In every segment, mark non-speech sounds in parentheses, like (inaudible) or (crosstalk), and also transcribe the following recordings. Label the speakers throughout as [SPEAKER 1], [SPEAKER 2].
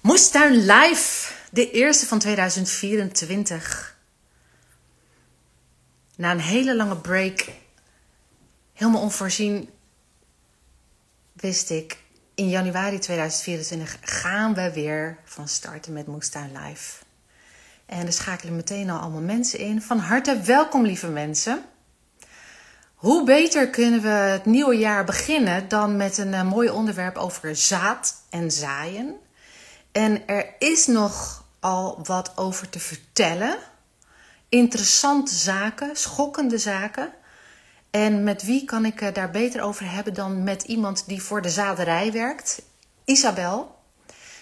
[SPEAKER 1] Moestuin Live, de eerste van 2024. Na een hele lange break, helemaal onvoorzien, wist ik, in januari 2024 gaan we weer van starten met Moestuin Live. En er schakelen meteen al allemaal mensen in. Van harte welkom, lieve mensen. Hoe beter kunnen we het nieuwe jaar beginnen dan met een uh, mooi onderwerp over zaad en zaaien? En er is nog al wat over te vertellen. Interessante zaken, schokkende zaken. En met wie kan ik uh, daar beter over hebben dan met iemand die voor de zaderij werkt? Isabel.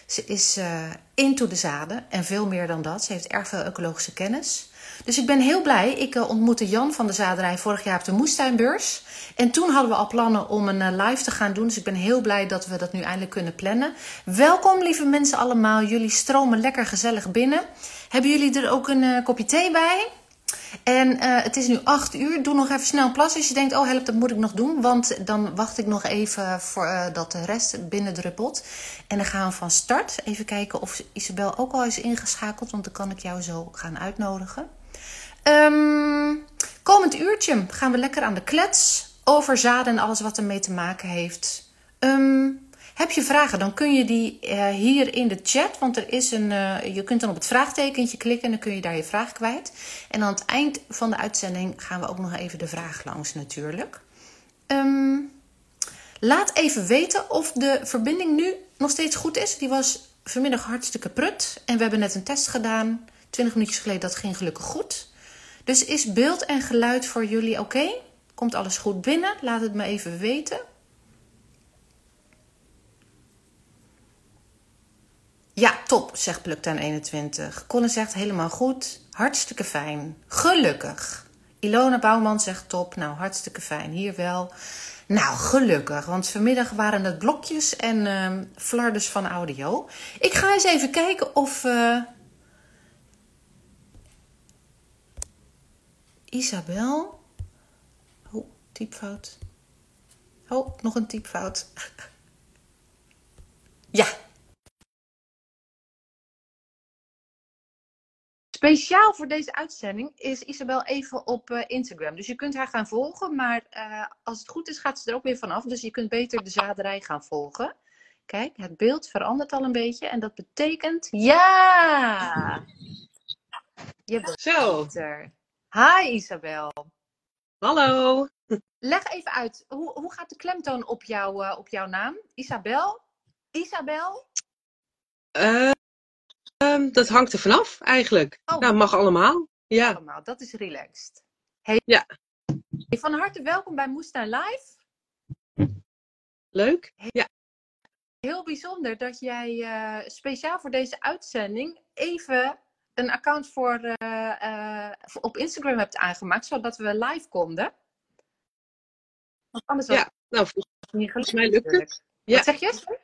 [SPEAKER 1] Ze is uh, into de zaden en veel meer dan dat. Ze heeft erg veel ecologische kennis. Dus ik ben heel blij. Ik uh, ontmoette Jan van de Zaderij vorig jaar op de Moestuinbeurs. En toen hadden we al plannen om een uh, live te gaan doen. Dus ik ben heel blij dat we dat nu eindelijk kunnen plannen. Welkom lieve mensen allemaal. Jullie stromen lekker gezellig binnen. Hebben jullie er ook een uh, kopje thee bij? En het is nu 8 uur. Doe nog even snel plas als je denkt, oh help, dat moet ik nog doen. Want dan wacht ik nog even voor dat de rest binnendruppelt. En dan gaan we van start. Even kijken of Isabel ook al is ingeschakeld. Want dan kan ik jou zo gaan uitnodigen. Um, komend uurtje gaan we lekker aan de klets. Over zaden en alles wat ermee te maken heeft. Um, heb je vragen, dan kun je die uh, hier in de chat. Want er is een, uh, je kunt dan op het vraagtekentje klikken en dan kun je daar je vraag kwijt. En aan het eind van de uitzending gaan we ook nog even de vraag langs natuurlijk. Um, laat even weten of de verbinding nu nog steeds goed is. Die was vanmiddag hartstikke prut. En we hebben net een test gedaan. 20 minuutjes geleden, dat ging gelukkig goed. Dus is beeld en geluid voor jullie oké? Komt alles goed binnen? Laat het me even weten. Ja, top, zegt Pluktuin 21. Colin zegt helemaal goed. Hartstikke fijn. Gelukkig. Ilona Bouwman zegt top. Nou, hartstikke fijn. Hier wel. Nou, gelukkig. Want vanmiddag waren het blokjes en uh, van audio. Ik ga eens even kijken of... Uh... Isabel. Oh, typfout. Oh, nog een typfout. (laughs) ja, Speciaal voor deze uitzending is Isabel even op uh, Instagram. Dus je kunt haar gaan volgen. Maar uh, als het goed is, gaat ze er ook weer vanaf. Dus je kunt beter de zaderij gaan volgen. Kijk, het beeld verandert al een beetje. En dat betekent. Ja! Je bent
[SPEAKER 2] Zo.
[SPEAKER 1] beter. Hi Isabel.
[SPEAKER 2] Hallo.
[SPEAKER 1] Leg even uit. Hoe, hoe gaat de klemtoon op, jou, uh, op jouw naam? Isabel? Isabel?
[SPEAKER 2] Uh, Um, dat hangt er vanaf eigenlijk. Oh. Nou, mag allemaal. Ja.
[SPEAKER 1] Allemaal, dat is relaxed. Hey,
[SPEAKER 2] ja.
[SPEAKER 1] Van harte welkom bij Moestuin Live.
[SPEAKER 2] Leuk. Ja.
[SPEAKER 1] Heel bijzonder dat jij uh, speciaal voor deze uitzending even een account voor, uh, uh, voor op Instagram hebt aangemaakt, zodat we live konden.
[SPEAKER 2] Want anders ja, nou, volgens, volgens mij lukt het.
[SPEAKER 1] Ja. Wat zeg je?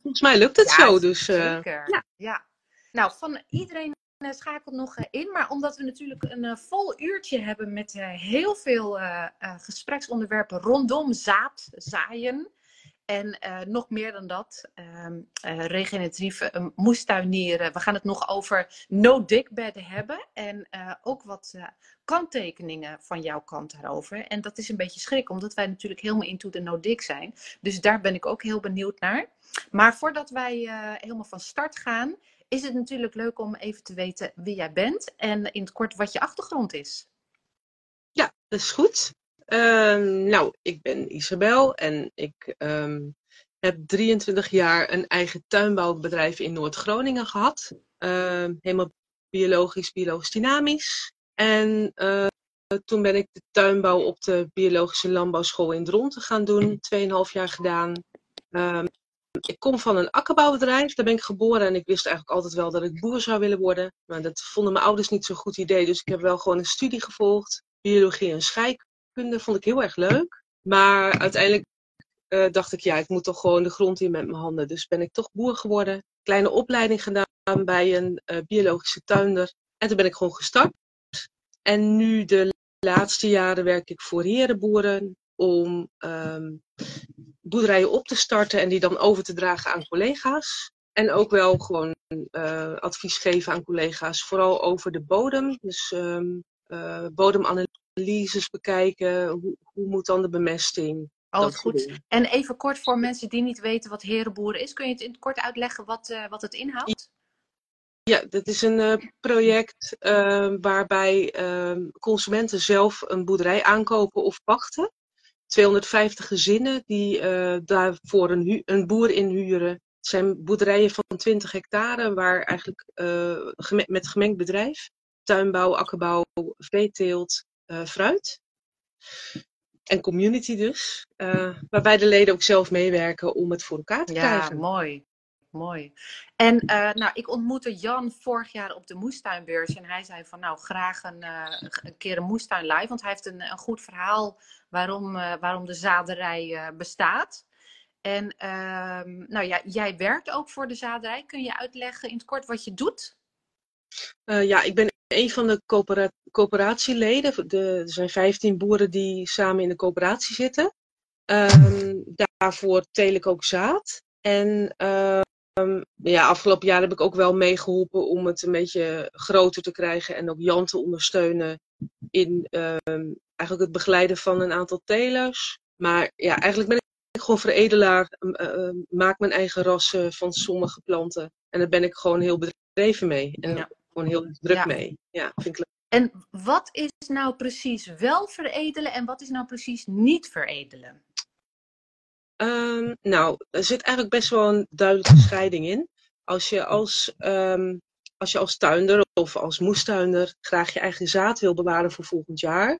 [SPEAKER 2] Volgens mij lukt het
[SPEAKER 1] ja,
[SPEAKER 2] zo. Dus,
[SPEAKER 1] zeker. ja. ja. Nou, van iedereen schakelt nog in. Maar omdat we natuurlijk een vol uurtje hebben met heel veel gespreksonderwerpen rondom zaad, zaaien. En nog meer dan dat, ehm, regeneratief moestuinieren. We gaan het nog over no-dickbedden hebben. En ook wat kanttekeningen van jouw kant daarover. En dat is een beetje schrik, omdat wij natuurlijk helemaal into de no-dick zijn. Dus daar ben ik ook heel benieuwd naar. Maar voordat wij helemaal van start gaan, is het natuurlijk leuk om even te weten wie jij bent en in het kort wat je achtergrond is.
[SPEAKER 2] Ja, dat is goed. Um, nou, ik ben Isabel en ik um, heb 23 jaar een eigen tuinbouwbedrijf in Noord-Groningen gehad. Um, helemaal biologisch, biologisch dynamisch. En uh, toen ben ik de tuinbouw op de biologische landbouwschool in Dronten gaan doen. 2,5 jaar gedaan. Ik kom van een akkerbouwbedrijf, daar ben ik geboren en ik wist eigenlijk altijd wel dat ik boer zou willen worden. Maar dat vonden mijn ouders niet zo'n goed idee, dus ik heb wel gewoon een studie gevolgd. Biologie en scheikunde vond ik heel erg leuk. Maar uiteindelijk uh, dacht ik, ja, ik moet toch gewoon de grond in met mijn handen. Dus ben ik toch boer geworden. Kleine opleiding gedaan bij een uh, biologische tuinder. En toen ben ik gewoon gestart. En nu de laatste jaren werk ik voor herenboeren om um, boerderijen op te starten en die dan over te dragen aan collega's. En ook wel gewoon uh, advies geven aan collega's, vooral over de bodem. Dus um, uh, bodemanalyses bekijken, hoe, hoe moet dan de bemesting?
[SPEAKER 1] Dat goed. En even kort voor mensen die niet weten wat herenboeren is. Kun je het in het kort uitleggen wat, uh, wat het inhoudt?
[SPEAKER 2] Ja, dat is een uh, project uh, waarbij consumenten zelf een boerderij aankopen of pachten. 250 gezinnen die daarvoor een, een boer inhuren het zijn boerderijen van 20 hectare, waar eigenlijk met gemengd bedrijf, tuinbouw, akkerbouw, veeteelt, fruit. En community dus, uh, waarbij de leden ook zelf meewerken om het voor elkaar te krijgen.
[SPEAKER 1] Ja, mooi. Mooi. En nou, ik ontmoette Jan vorig jaar op de moestuinbeurs. En hij zei van nou graag een, een keer een moestuin live. Want hij heeft een, een goed verhaal waarom, waarom de zaderij bestaat. En uh, nou ja, jij werkt ook voor de zaderij. Kun je uitleggen in het kort wat je doet?
[SPEAKER 2] Ja, ik ben een van de coöpera coöperatieleden. De, er zijn 15 boeren die samen in de coöperatie zitten. Um, daarvoor teel ik ook zaad. En um, ja, afgelopen jaar heb ik ook wel meegeholpen om het een beetje groter te krijgen. En ook Jan te ondersteunen in um, eigenlijk het begeleiden van een aantal telers. Maar ja, eigenlijk ben ik gewoon veredelaar, uh, maak mijn eigen rassen van sommige planten. En daar ben ik gewoon heel bedreven mee. En ja. Gewoon heel druk ja. mee. Ja, vind ik leuk.
[SPEAKER 1] En wat is nou precies wel veredelen en wat is nou precies niet veredelen?
[SPEAKER 2] Um, nou, er zit eigenlijk best wel een duidelijke scheiding in. Als je als, um, als je als tuinder of als moestuinder graag je eigen zaad wil bewaren voor volgend jaar,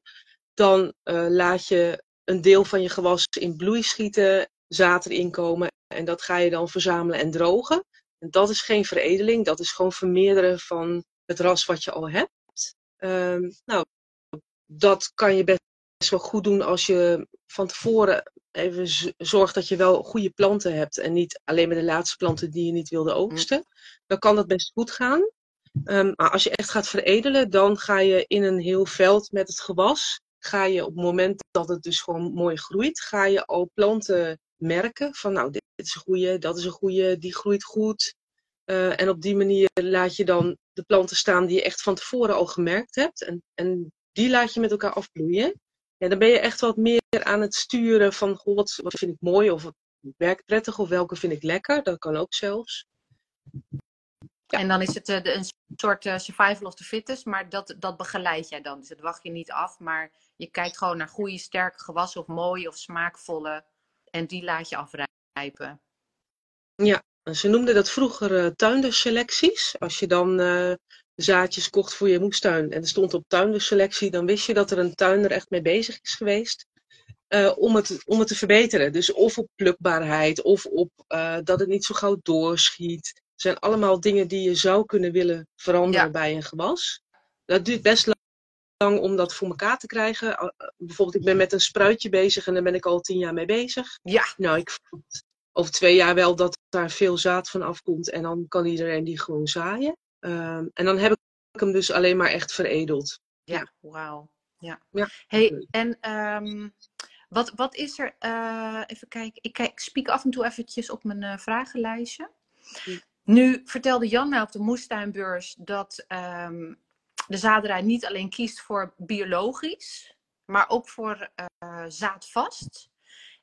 [SPEAKER 2] dan uh, laat je een deel van je gewas in bloei schieten, zaad erin komen en dat ga je dan verzamelen en drogen. En dat is geen veredeling, dat is gewoon vermeerderen van het ras wat je al hebt. Um, nou, dat kan je best wel goed doen als je van tevoren even zorgt dat je wel goede planten hebt en niet alleen maar de laatste planten die je niet wilde oogsten. Dan kan dat best goed gaan. Um, maar als je echt gaat veredelen, dan ga je in een heel veld met het gewas ga je op het moment dat het dus gewoon mooi groeit, ga je al planten merken van nou, dit is een goede, dat is een goede, die groeit goed. Uh, en op die manier laat je dan de planten staan die je echt van tevoren al gemerkt hebt. En, en die laat je met elkaar afbloeien. Ja, dan ben je echt wat meer aan het sturen van goh, wat, wat vind ik mooi of wat werkt prettig of welke vind ik lekker. Dat kan ook zelfs.
[SPEAKER 1] Ja. En dan is het uh, een soort uh, survival of the fittest, maar dat, dat begeleid jij dan. Dus dat wacht je niet af, maar je kijkt gewoon naar goede, sterke gewassen of mooie of smaakvolle. En die laat je afrijpen.
[SPEAKER 2] Ja, ze noemden dat vroeger uh, tuinderselecties. Als je dan uh, zaadjes kocht voor je moestuin en er stond op tuinderselectie, dan wist je dat er een tuinder echt mee bezig is geweest. Uh, om, het, om het te verbeteren. Dus of op plukbaarheid, of op dat het niet zo gauw doorschiet zijn allemaal dingen die je zou kunnen willen veranderen ja. bij een gewas. Dat duurt best lang om dat voor elkaar te krijgen. Bijvoorbeeld, ik ben met een spruitje bezig en daar ben ik al tien jaar mee bezig.
[SPEAKER 1] Ja.
[SPEAKER 2] Nou, ik voel over twee jaar wel dat daar veel zaad van afkomt en dan kan iedereen die gewoon zaaien. Um, en dan heb ik hem dus alleen maar echt veredeld.
[SPEAKER 1] Ja, ja. wauw. Ja. ja. Hey, en um, wat, wat is er, uh, even kijken, ik, kijk, ik spiek af en toe eventjes op mijn uh, vragenlijstje. Nu vertelde Jan mij op de moestuinbeurs dat um, de zaderij niet alleen kiest voor biologisch, maar ook voor uh, zaadvast.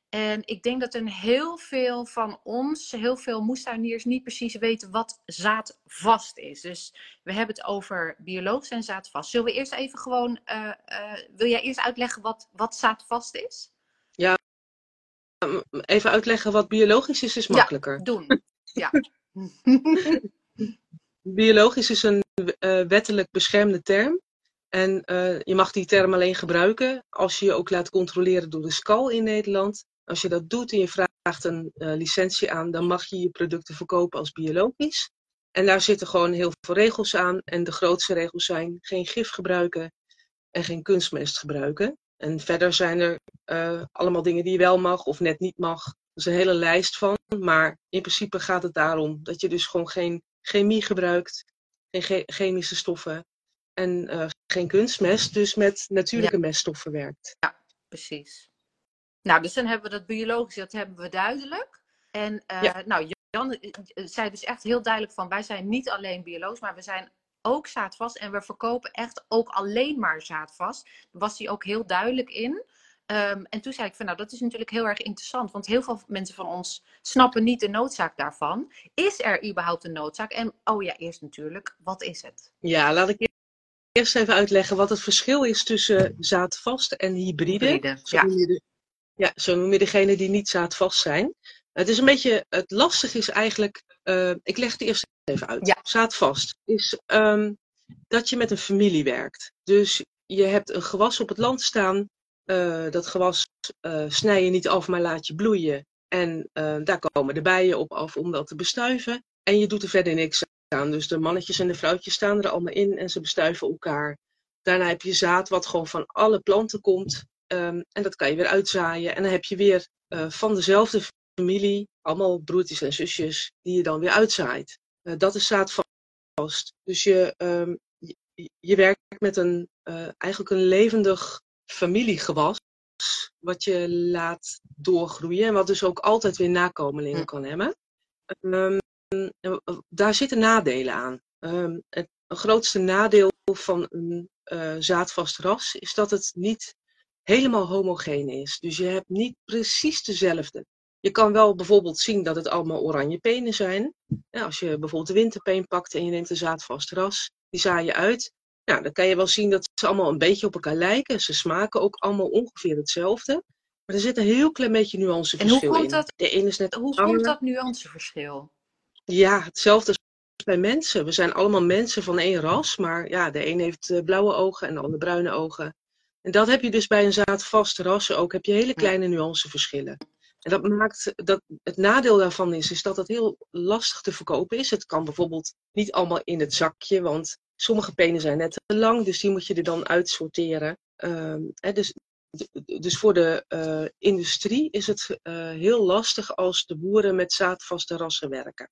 [SPEAKER 1] En ik denk dat een heel veel van ons, heel veel moestuiniers, niet precies weten wat zaadvast is. Dus we hebben het over biologisch en zaadvast. Zullen we eerst even gewoon, uh, uh, wil jij eerst uitleggen wat, wat zaadvast is?
[SPEAKER 2] Ja, even uitleggen wat biologisch is, is makkelijker.
[SPEAKER 1] Ja, doen. Ja. (laughs) (laughs)
[SPEAKER 2] Biologisch is een wettelijk beschermde term. En uh, je mag die term alleen gebruiken als je je ook laat controleren door de SCAL in Nederland. Als je dat doet en je vraagt een uh, licentie aan, dan mag je je producten verkopen als biologisch. En daar zitten gewoon heel veel regels aan. En de grootste regels zijn geen gif gebruiken en geen kunstmest gebruiken. En verder zijn er allemaal dingen die je wel mag of net niet mag. Er is een hele lijst van. Maar in principe gaat het daarom dat je dus gewoon geen chemie gebruikt, geen chemische stoffen en uh, geen kunstmest, dus met natuurlijke ja. meststoffen werkt.
[SPEAKER 1] Ja, precies. Nou, dus dan hebben we dat biologische, dat hebben we duidelijk. En uh, nou, Jan zei dus echt heel duidelijk van, wij zijn niet alleen biologisch, maar we zijn ook zaadvast. En we verkopen echt ook alleen maar zaadvast. Daar was hij ook heel duidelijk in. Um, en toen zei ik van nou, dat is natuurlijk heel erg interessant. Want heel veel mensen van ons snappen niet de noodzaak daarvan. Is er überhaupt een noodzaak? En oh ja, eerst natuurlijk, wat is het?
[SPEAKER 2] Ja, laat ik eerst even uitleggen wat het verschil is tussen zaadvast en hybride. hybride zo, ja. Noem je de, ja, zo noem je degene die niet zaadvast zijn. Het is een beetje, het lastige is eigenlijk, uh, ik leg het eerst even uit. Ja. Zaadvast is um, dat je met een familie werkt. Dus je hebt een gewas op het land staan uh, dat gewas uh, snij je niet af, maar laat je bloeien. En uh, daar komen de bijen op af om dat te bestuiven. En je doet er verder niks aan. Dus de mannetjes en de vrouwtjes staan er allemaal in en ze bestuiven elkaar. Daarna heb je zaad wat gewoon van alle planten komt. Um, en dat kan je weer uitzaaien. En dan heb je weer van dezelfde familie, allemaal broertjes en zusjes, die je dan weer uitzaait. dat is zaadvast. Dus je, um, je, je, werkt met een, eigenlijk een levendig familiegewas, wat je laat doorgroeien en wat dus ook altijd weer nakomelingen kan hebben. Um, daar zitten nadelen aan. Um, het grootste nadeel van een uh, zaadvast ras is dat het niet helemaal homogeen is. Dus je hebt niet precies dezelfde. Je kan wel bijvoorbeeld zien dat het allemaal oranje penen zijn. Ja, als je bijvoorbeeld de winterpeen pakt en je neemt een zaadvast ras, die zaai je uit. Nou, dan kan je wel zien dat ze allemaal een beetje op elkaar lijken. Ze smaken ook allemaal ongeveer hetzelfde. Maar er zit een heel klein beetje nuanceverschil in.
[SPEAKER 1] En hoe komt dat, De ene is net hoe komt dat nuanceverschil?
[SPEAKER 2] Ja, hetzelfde als bij mensen. We zijn allemaal mensen van één ras. Maar ja, de een heeft eh, blauwe ogen en de ander bruine ogen. En dat heb je dus bij een zaadvaste rassen ook. Heb je hele kleine nuanceverschillen. En dat maakt dat het nadeel daarvan is, is dat het heel lastig te verkopen is. Het kan bijvoorbeeld niet allemaal in het zakje, want Sommige penen zijn net te lang, dus die moet je er dan uitsorteren. Uh, hè, dus, dus voor de uh, industrie is het uh, heel lastig als de boeren met zaadvaste rassen werken.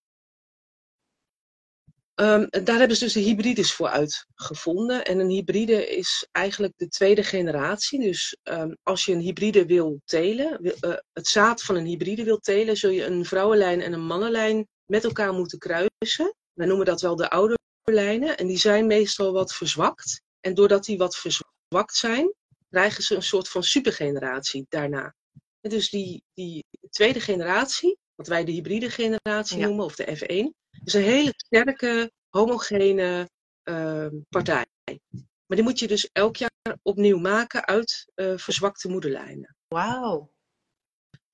[SPEAKER 2] Um, daar hebben ze dus de hybrides voor uitgevonden. En een hybride is eigenlijk de tweede generatie. Dus um, als je een hybride wil telen, uh, het zaad van een hybride wil telen, zul je een vrouwenlijn en een mannenlijn met elkaar moeten kruisen. Wij noemen dat wel de oude lijnen en die zijn meestal wat verzwakt. En doordat die wat verzwakt zijn, krijgen ze een soort van supergeneratie daarna. En dus die, die tweede generatie, wat wij de hybride generatie noemen, of de F1, is een hele sterke, homogene uh, partij. Maar die moet je dus elk jaar opnieuw maken uit uh, verzwakte moederlijnen.
[SPEAKER 1] Wauw.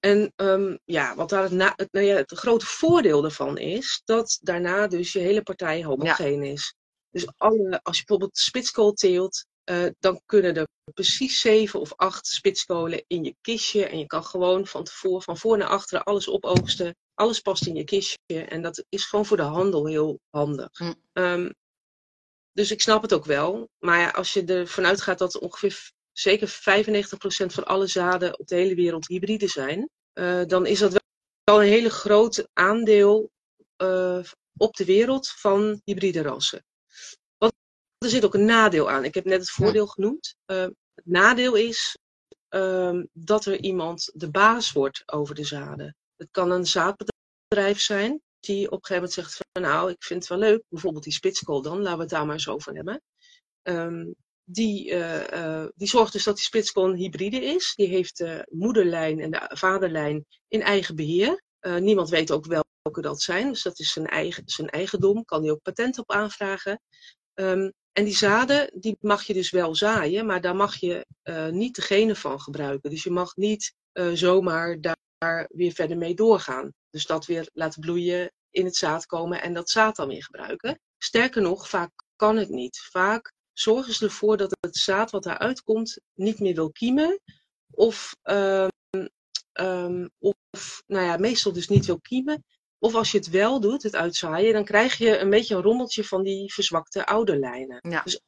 [SPEAKER 2] En um, ja, wat daar het, na, het, nou ja, het grote voordeel daarvan is, dat daarna dus je hele partij homogeen ja. is. Dus alle, als je bijvoorbeeld spitskool teelt, uh, dan kunnen er precies zeven of acht spitskolen in je kistje. En je kan gewoon van tevoren, van voor naar achteren, alles opoogsten. Alles past in je kistje. En dat is gewoon voor de handel heel handig. Hm. Um, dus ik snap het ook wel. Maar ja, als je ervan uitgaat dat ongeveer zeker 95% van alle zaden op de hele wereld hybride zijn, uh, dan is dat wel een hele groot aandeel uh, op de wereld van hybride rassen. Want er zit ook een nadeel aan. Ik heb net het voordeel genoemd. Uh, het nadeel is uh, dat er iemand de baas wordt over de zaden. Het kan een zaadbedrijf zijn die op een gegeven moment zegt van nou, ik vind het wel leuk, bijvoorbeeld die spitskool dan, laten we het daar maar eens over hebben. Um, die, uh, uh, die zorgt dus dat die spitskool een hybride is. Die heeft de moederlijn en de vaderlijn in eigen beheer. Uh, niemand weet ook welke dat zijn, dus dat is zijn, eigen, zijn eigendom. Kan hij ook patent op aanvragen. Um, en die zaden, die mag je dus wel zaaien, maar daar mag je niet de genen van gebruiken. Dus je mag niet zomaar daar weer verder mee doorgaan. Dus dat weer laten bloeien, in het zaad komen en dat zaad dan weer gebruiken. Sterker nog, vaak kan het niet. Vaak zorgen ze ervoor dat het zaad wat daaruit komt niet meer wil kiemen. Of, um, um, of nou ja, meestal dus niet wil kiemen. Of als je het wel doet, het uitzaaien, dan krijg je een beetje een rommeltje van die verzwakte ouderlijnen. Ja. Dus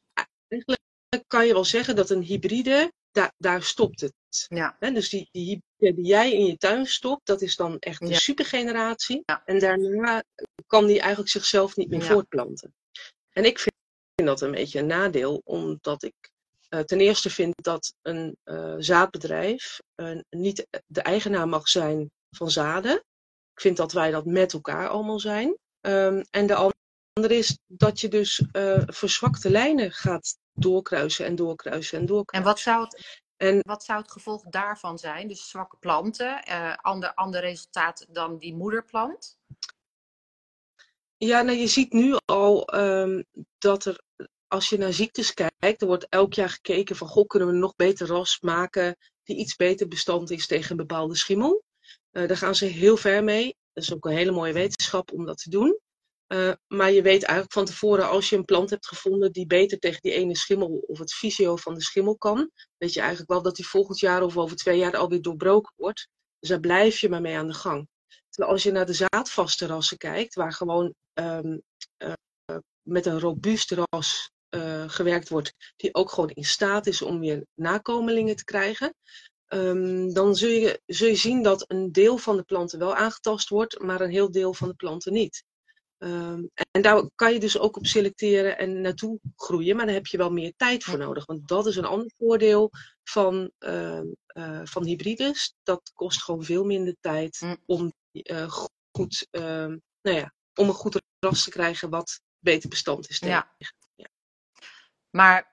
[SPEAKER 2] eigenlijk kan je wel zeggen dat een hybride, daar, daar stopt het. Ja. dus die, die hybride die jij in je tuin stopt, dat is dan echt de ja. supergeneratie. Ja. En daarna kan die eigenlijk zichzelf niet meer voortplanten. En ik vind vind dat een beetje een nadeel, omdat ik ten eerste vind dat een zaadbedrijf niet de eigenaar mag zijn van zaden. Ik vind dat wij dat met elkaar allemaal zijn. Ehm, en de andere is dat je dus verzwakte lijnen gaat doorkruisen en doorkruisen en doorkruisen.
[SPEAKER 1] En wat zou het, en, wat zou het gevolg daarvan zijn? Dus zwakke planten, ander, ander resultaat dan die moederplant?
[SPEAKER 2] Ja, nou, je ziet nu al um, dat er, als je naar ziektes kijkt, er wordt elk jaar gekeken van, goh, kunnen we nog beter ras maken die iets beter bestand is tegen een bepaalde schimmel. Uh, daar gaan ze heel ver mee. Dat is ook een hele mooie wetenschap om dat te doen. Uh, maar je weet eigenlijk van tevoren, als je een plant hebt gevonden die beter tegen die ene schimmel of het visio van de schimmel kan, weet je eigenlijk wel dat die volgend jaar of over twee jaar alweer doorbroken wordt. Dus daar blijf je maar mee aan de gang. Terwijl als je naar de zaadvaste rassen kijkt, waar gewoon um, uh, met een robuust ras uh, gewerkt wordt, die ook gewoon in staat is om weer nakomelingen te krijgen, um, dan zul je, zul je zien dat een deel van de planten wel aangetast wordt, maar een heel deel van de planten niet. Um, en daar kan je dus ook op selecteren en naartoe groeien, maar daar heb je wel meer tijd voor nodig. Want dat is een ander voordeel van, uh, uh, van hybrides. Dat kost gewoon veel minder tijd mm. om, uh, goed, ehm, nou ja, om een goed ras te krijgen wat beter bestand is tegen. Ja. ja.
[SPEAKER 1] Maar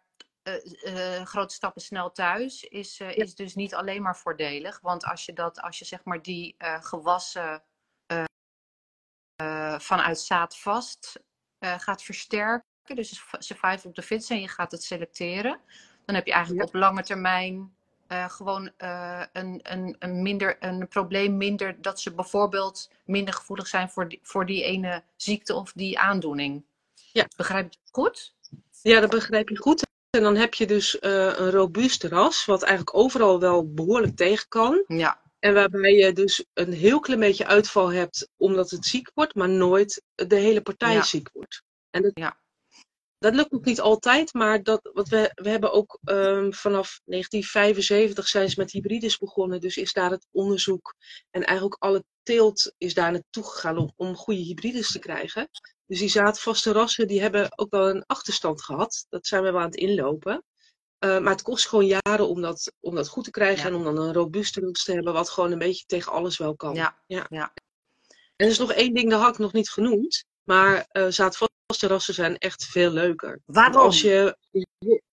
[SPEAKER 1] grote stappen snel thuis is, ja. is dus niet alleen maar voordelig. Want als je, dat, als je zeg maar die gewassen vanuit zaad vast gaat versterken. Dus survive op de fits en je gaat het selecteren. Dan heb je eigenlijk op lange termijn uh, gewoon een, een, een, minder, een probleem minder dat ze bijvoorbeeld minder gevoelig zijn voor die, voor die ene ziekte of die aandoening. Ja. Begrijp je het goed?
[SPEAKER 2] Ja, dat begrijp je goed. En dan heb je dus een robuust ras, wat eigenlijk overal wel behoorlijk tegen kan. Ja. En waarbij je dus een heel klein beetje uitval hebt omdat het ziek wordt, maar nooit de hele partij ziek wordt. En dat, ja. Dat lukt nog niet altijd, maar dat, wat we, we hebben ook um, vanaf 1975 zijn ze met hybrides begonnen. Dus is daar het onderzoek en eigenlijk alle teelt is daar naartoe gegaan om, om goede hybrides te krijgen. Dus die zaadvaste rassen die hebben ook wel een achterstand gehad. Dat zijn we wel aan het inlopen. Uh, maar het kost gewoon jaren om dat, om dat goed te krijgen en om dan een robuuste roots te hebben, wat gewoon een beetje tegen alles wel kan. Ja. ja. ja. En er is nog één ding, dat had ik nog niet genoemd. Maar uh, zaadvaste rassen zijn echt veel leuker.
[SPEAKER 1] Waarom?
[SPEAKER 2] Want als je,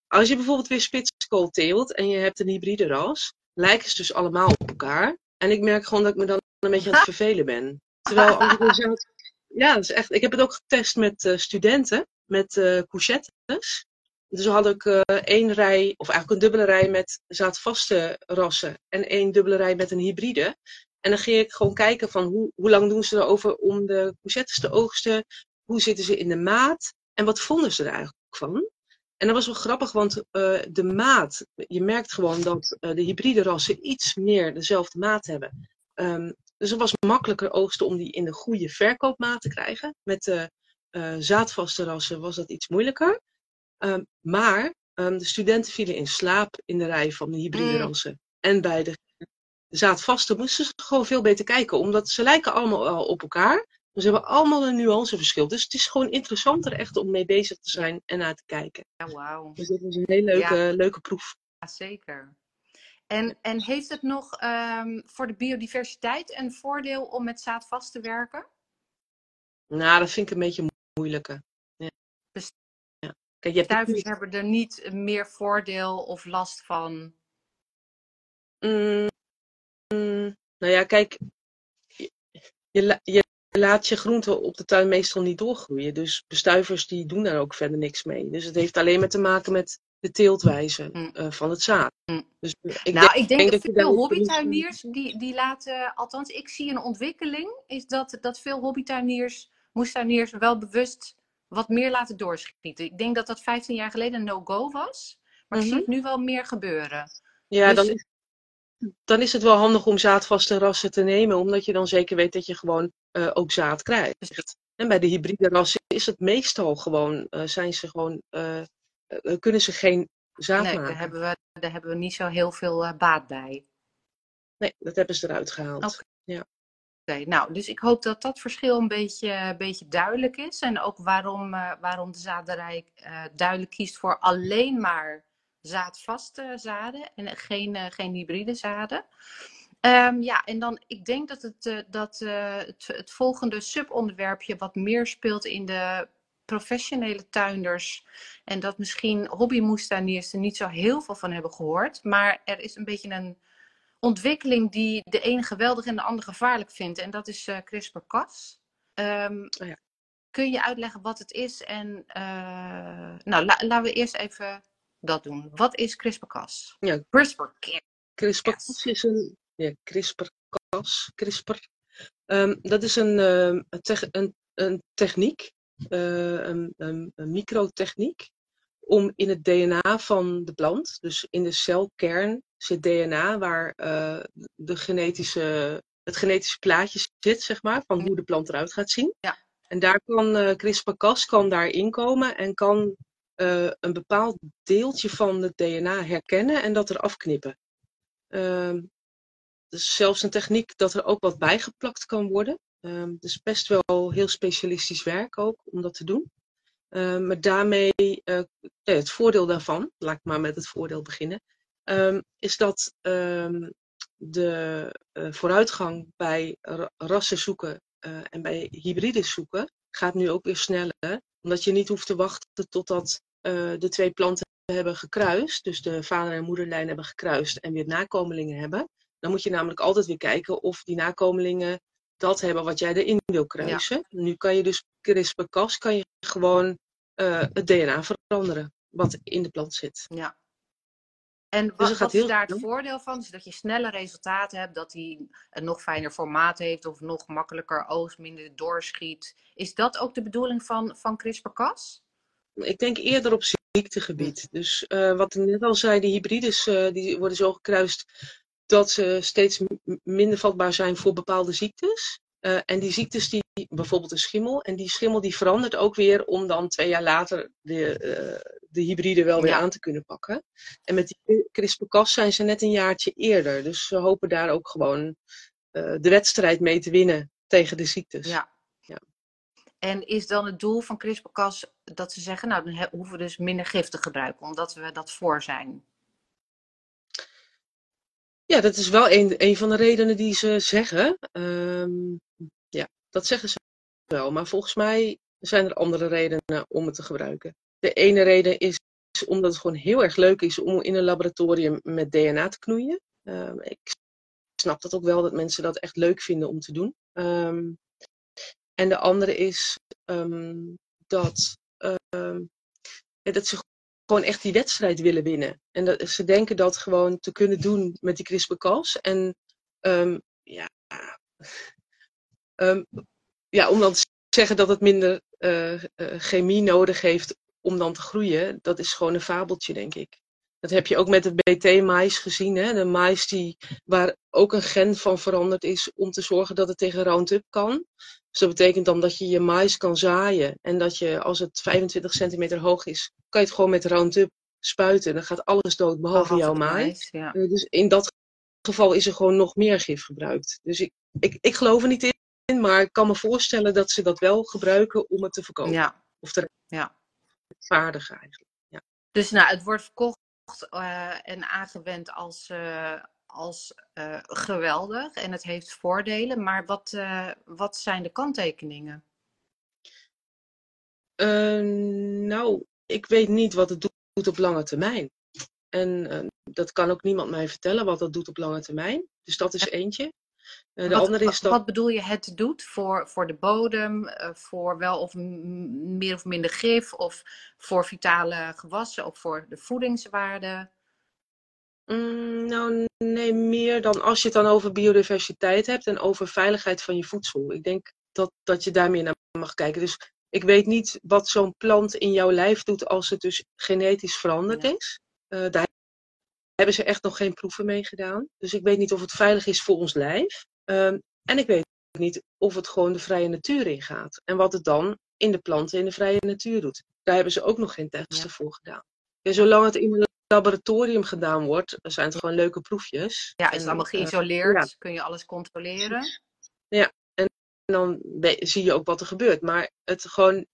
[SPEAKER 2] als je bijvoorbeeld weer spitskool teelt en je hebt een hybride ras, lijken ze dus allemaal op elkaar. En ik merk gewoon dat ik me dan een beetje aan het (laughs) vervelen ben. Terwijl andere zaad... Ja, dat is echt. Ik heb het ook getest met uh, studenten, met uh, couchettes. Dus had ik uh, één rij, of eigenlijk een dubbele rij met zaadvaste rassen en één dubbele rij met een hybride. En dan ging ik gewoon kijken van hoe, hoe lang doen ze erover om de courgettes te oogsten, hoe zitten ze in de maat en wat vonden ze er eigenlijk van. En dat was wel grappig, want uh, de maat, je merkt gewoon dat uh, de hybride rassen iets meer dezelfde maat hebben. Um, dus het was makkelijker oogsten om die in de goede verkoopmaat te krijgen. Met de zaadvaste rassen was dat iets moeilijker. Um, maar um, de studenten vielen in slaap in de rij van de hybride mm. ransen. En bij de, de zaadvaste moesten ze gewoon veel beter kijken. Omdat ze lijken allemaal op elkaar. Maar ze hebben allemaal een nuanceverschil. Dus het is gewoon interessanter echt om mee bezig te zijn en naar te kijken.
[SPEAKER 1] Ja, wauw.
[SPEAKER 2] Dus dit is een hele leuke, ja. leuke proef.
[SPEAKER 1] Ja, zeker. En, en heeft het nog um, voor de biodiversiteit een voordeel om met zaadvast te werken?
[SPEAKER 2] Nou, dat vind ik een beetje moeilijker. Ja.
[SPEAKER 1] Kijk, je Stuivers hebben er niet meer voordeel of last van?
[SPEAKER 2] Mm, nou ja, kijk, je, je, laat je groenten op de tuin meestal niet doorgroeien. Dus bestuivers die doen daar ook verder niks mee. Dus het heeft alleen maar te maken met de teeltwijze mm. uh, van het zaad.
[SPEAKER 1] Mm. Dus ik nou, denk, ik denk, dat veel hobbytuiniers, die, die laten, althans ik zie een ontwikkeling, is dat, dat veel hobbytuiniers, moestuiniers wel bewust wat meer laten doorschieten. Ik denk dat dat 15 jaar geleden een no-go was. Maar mm -hmm. ik zie mhm. het nu wel meer gebeuren.
[SPEAKER 2] Ja, dus... dan, is, dan is het wel handig om zaadvaste rassen te nemen. Omdat je dan zeker weet dat je gewoon uh, ook zaad krijgt. En bij de hybride rassen is het meestal gewoon, uh, zijn ze gewoon, uh, kunnen ze geen zaad
[SPEAKER 1] nee,
[SPEAKER 2] maken.
[SPEAKER 1] Daar hebben, we, daar hebben we niet zo heel veel baat bij.
[SPEAKER 2] Nee, dat hebben ze eruit gehaald. Okay. Ja
[SPEAKER 1] nou, dus ik hoop dat dat verschil een beetje, een beetje duidelijk is. En ook waarom, waarom de zaderij duidelijk kiest voor alleen maar zaadvaste zaden en geen, geen hybride zaden. Ehm, ja, en dan, ik denk dat het, dat, het, het volgende subonderwerpje wat meer speelt in de professionele tuinders. En dat misschien hobbymoestaniers er niet zo heel veel van hebben gehoord. Maar er is een beetje een ontwikkeling die de ene geweldig en de andere gevaarlijk vindt. En dat is uh, CRISPR-Cas. Um, oh ja. Kun je uitleggen wat het is? En uh, nou, la laten we eerst even dat doen. Wat is CRISPR-Cas?
[SPEAKER 2] Ja. CRISPR. CRISPR-Cas is een ja, CRISPR-Cas. CRISPR. Um, dat is een, uh, een, een techniek uh, een, een, een, microtechniek om in het DNA van de plant, dus in de celkern zit DNA waar uh, de genetische, het genetische plaatje zit, zeg maar, van hoe de plant eruit gaat zien.
[SPEAKER 1] Ja.
[SPEAKER 2] En daar kan uh, CRISPR-Cas kan daar inkomen en kan een bepaald deeltje van het DNA herkennen en dat er afknippen. Uh, dus zelfs een techniek dat er ook wat bijgeplakt kan worden. Um, dus best wel heel specialistisch werk ook om dat te doen. Um, maar daarmee, uh, het voordeel daarvan, laat ik maar met het voordeel beginnen, is dat de uh, vooruitgang bij rassen zoeken en bij hybride zoeken gaat nu ook weer sneller. Omdat je niet hoeft te wachten totdat de twee planten hebben gekruist, dus de vader- en moederlijn hebben gekruist en weer nakomelingen hebben. Dan moet je namelijk altijd weer kijken of die nakomelingen dat hebben wat jij erin wil kruisen. Nu kan je dus CRISPR-Cas kan je gewoon uh, het DNA veranderen wat in de plant zit.
[SPEAKER 1] Ja. En wat, dus wat is daar het voordeel van? Dus dat je snelle resultaten hebt, dat hij een nog fijner formaat heeft of nog makkelijker oogst, minder doorschiet. Is dat ook de bedoeling van, van CRISPR-Cas?
[SPEAKER 2] Ik denk eerder op ziektegebied. Dus uh, wat ik net al zei, die hybrides uh, die worden zo gekruist dat ze steeds minder vatbaar zijn voor bepaalde ziektes. Uh, en die ziektes, die, bijvoorbeeld een schimmel, en die schimmel die verandert ook weer om dan twee jaar later de, de hybride wel weer aan te kunnen pakken. En met die CRISPR-Cas zijn ze net een jaartje eerder. Dus ze hopen daar ook gewoon de wedstrijd mee te winnen tegen de ziektes.
[SPEAKER 1] Ja. ja. En is dan het doel van CRISPR-Cas dat ze zeggen, nou dan hoeven we dus minder gif te gebruiken, omdat we dat voor zijn?
[SPEAKER 2] Ja, dat is wel een, een van de redenen die ze zeggen. Um, ja, dat zeggen ze wel. Maar volgens mij zijn er andere redenen om het te gebruiken. De ene reden is omdat het gewoon heel erg leuk is om in een laboratorium met DNA te knoeien. Um, ik snap dat ook wel, dat mensen dat echt leuk vinden om te doen. Um, en de andere is dat, dat ze gewoon echt die wedstrijd willen winnen. En dat, ze denken dat gewoon te kunnen doen met die CRISPR-Cas. En um, ja, um, ja, om dan te zeggen dat het minder uh, uh, chemie nodig heeft om dan te groeien, dat is gewoon een fabeltje, denk ik. Dat heb je ook met de BT-mais gezien. Hè? De mais die, waar ook een gen van veranderd is om te zorgen dat het tegen Roundup kan. Dus dat betekent dan dat je je mais kan zaaien. En dat je, als het 25 centimeter hoog is, kan je het gewoon met Roundup spuiten. Dan gaat alles dood, behalve jouw mais.
[SPEAKER 1] Ja.
[SPEAKER 2] Uh, dus in dat geval is er gewoon nog meer gif gebruikt. Dus ik, ik, ik geloof er niet in, maar ik kan me voorstellen dat ze dat wel gebruiken om het te verkopen.
[SPEAKER 1] Ja.
[SPEAKER 2] Of te
[SPEAKER 1] ja.
[SPEAKER 2] vaardigen eigenlijk. Ja.
[SPEAKER 1] Dus nou, het wordt verkocht en aangewend als, uh, als uh, geweldig en het heeft voordelen. Maar wat, wat zijn de kanttekeningen?
[SPEAKER 2] nou, ik weet niet wat het doet op lange termijn. En dat kan ook niemand mij vertellen wat dat doet op lange termijn. Dus dat is eentje.
[SPEAKER 1] De wat, andere is dat... wat bedoel je het doet voor, voor de bodem, voor wel of meer of minder gif, of voor vitale gewassen, of voor de voedingswaarde?
[SPEAKER 2] Mm, nou, nee, meer dan als je het dan over biodiversiteit hebt en over veiligheid van je voedsel. Ik denk dat, dat je daar meer naar mag kijken. Dus ik weet niet wat zo'n plant in jouw lijf doet als het dus genetisch veranderd is. Uh, daar hebben ze echt nog geen proeven mee gedaan. Dus ik weet niet of het veilig is voor ons lijf. Um, en ik weet niet of het gewoon de vrije natuur ingaat. En wat het dan in de planten in de vrije natuur doet. Daar hebben ze ook nog geen testen ja. voor gedaan. En zolang het in een laboratorium gedaan wordt, zijn het gewoon leuke proefjes.
[SPEAKER 1] Ja, is het allemaal geïsoleerd? Uh, ja. Kun je alles controleren?
[SPEAKER 2] Ja, en dan zie je ook wat er gebeurt. Maar het gewoon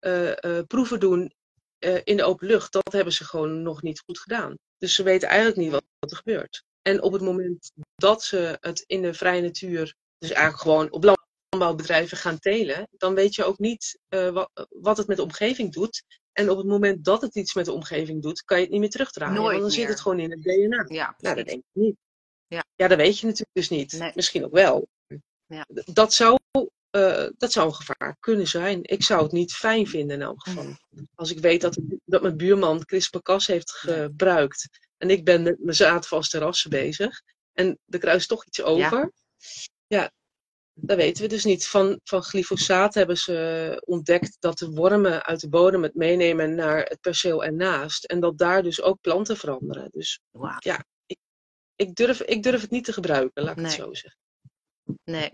[SPEAKER 2] uh, uh, proeven doen eh, in de open lucht, dat hebben ze gewoon nog niet goed gedaan. Dus ze weten eigenlijk niet wat, wat er gebeurt. En op het moment dat ze het in de vrije natuur, dus eigenlijk gewoon op landbouwbedrijven gaan telen, dan weet je ook niet uh, wat, wat, het met de omgeving doet. En op het moment dat het iets met de omgeving doet, kan je het niet meer terugdraaien.
[SPEAKER 1] Nooit
[SPEAKER 2] want dan
[SPEAKER 1] meer.
[SPEAKER 2] zit het gewoon in het DNA.
[SPEAKER 1] Ja,
[SPEAKER 2] nou, dat denk ik niet.
[SPEAKER 1] Ja.
[SPEAKER 2] ja, dat weet je natuurlijk dus niet.
[SPEAKER 1] Nee.
[SPEAKER 2] Misschien ook wel.
[SPEAKER 1] Ja.
[SPEAKER 2] Dat, zou, uh, dat zou een gevaar kunnen zijn. Ik zou het niet fijn vinden in elk geval. Als ik weet dat, dat mijn buurman CRISPR-Cas heeft gebruikt. En ik ben met mijn zaadvaste rassen bezig. En er kruist toch iets over. Ja. ja, dat weten we dus niet. Van, van glyfosaat hebben ze ontdekt dat de wormen uit de bodem het meenemen naar het perceel ernaast. En dat daar dus ook planten veranderen. Dus
[SPEAKER 1] Wauw.
[SPEAKER 2] ja, ik, ik, durf, ik durf het niet te gebruiken, laat ik
[SPEAKER 1] Nee.
[SPEAKER 2] het zo zeggen.
[SPEAKER 1] Nee.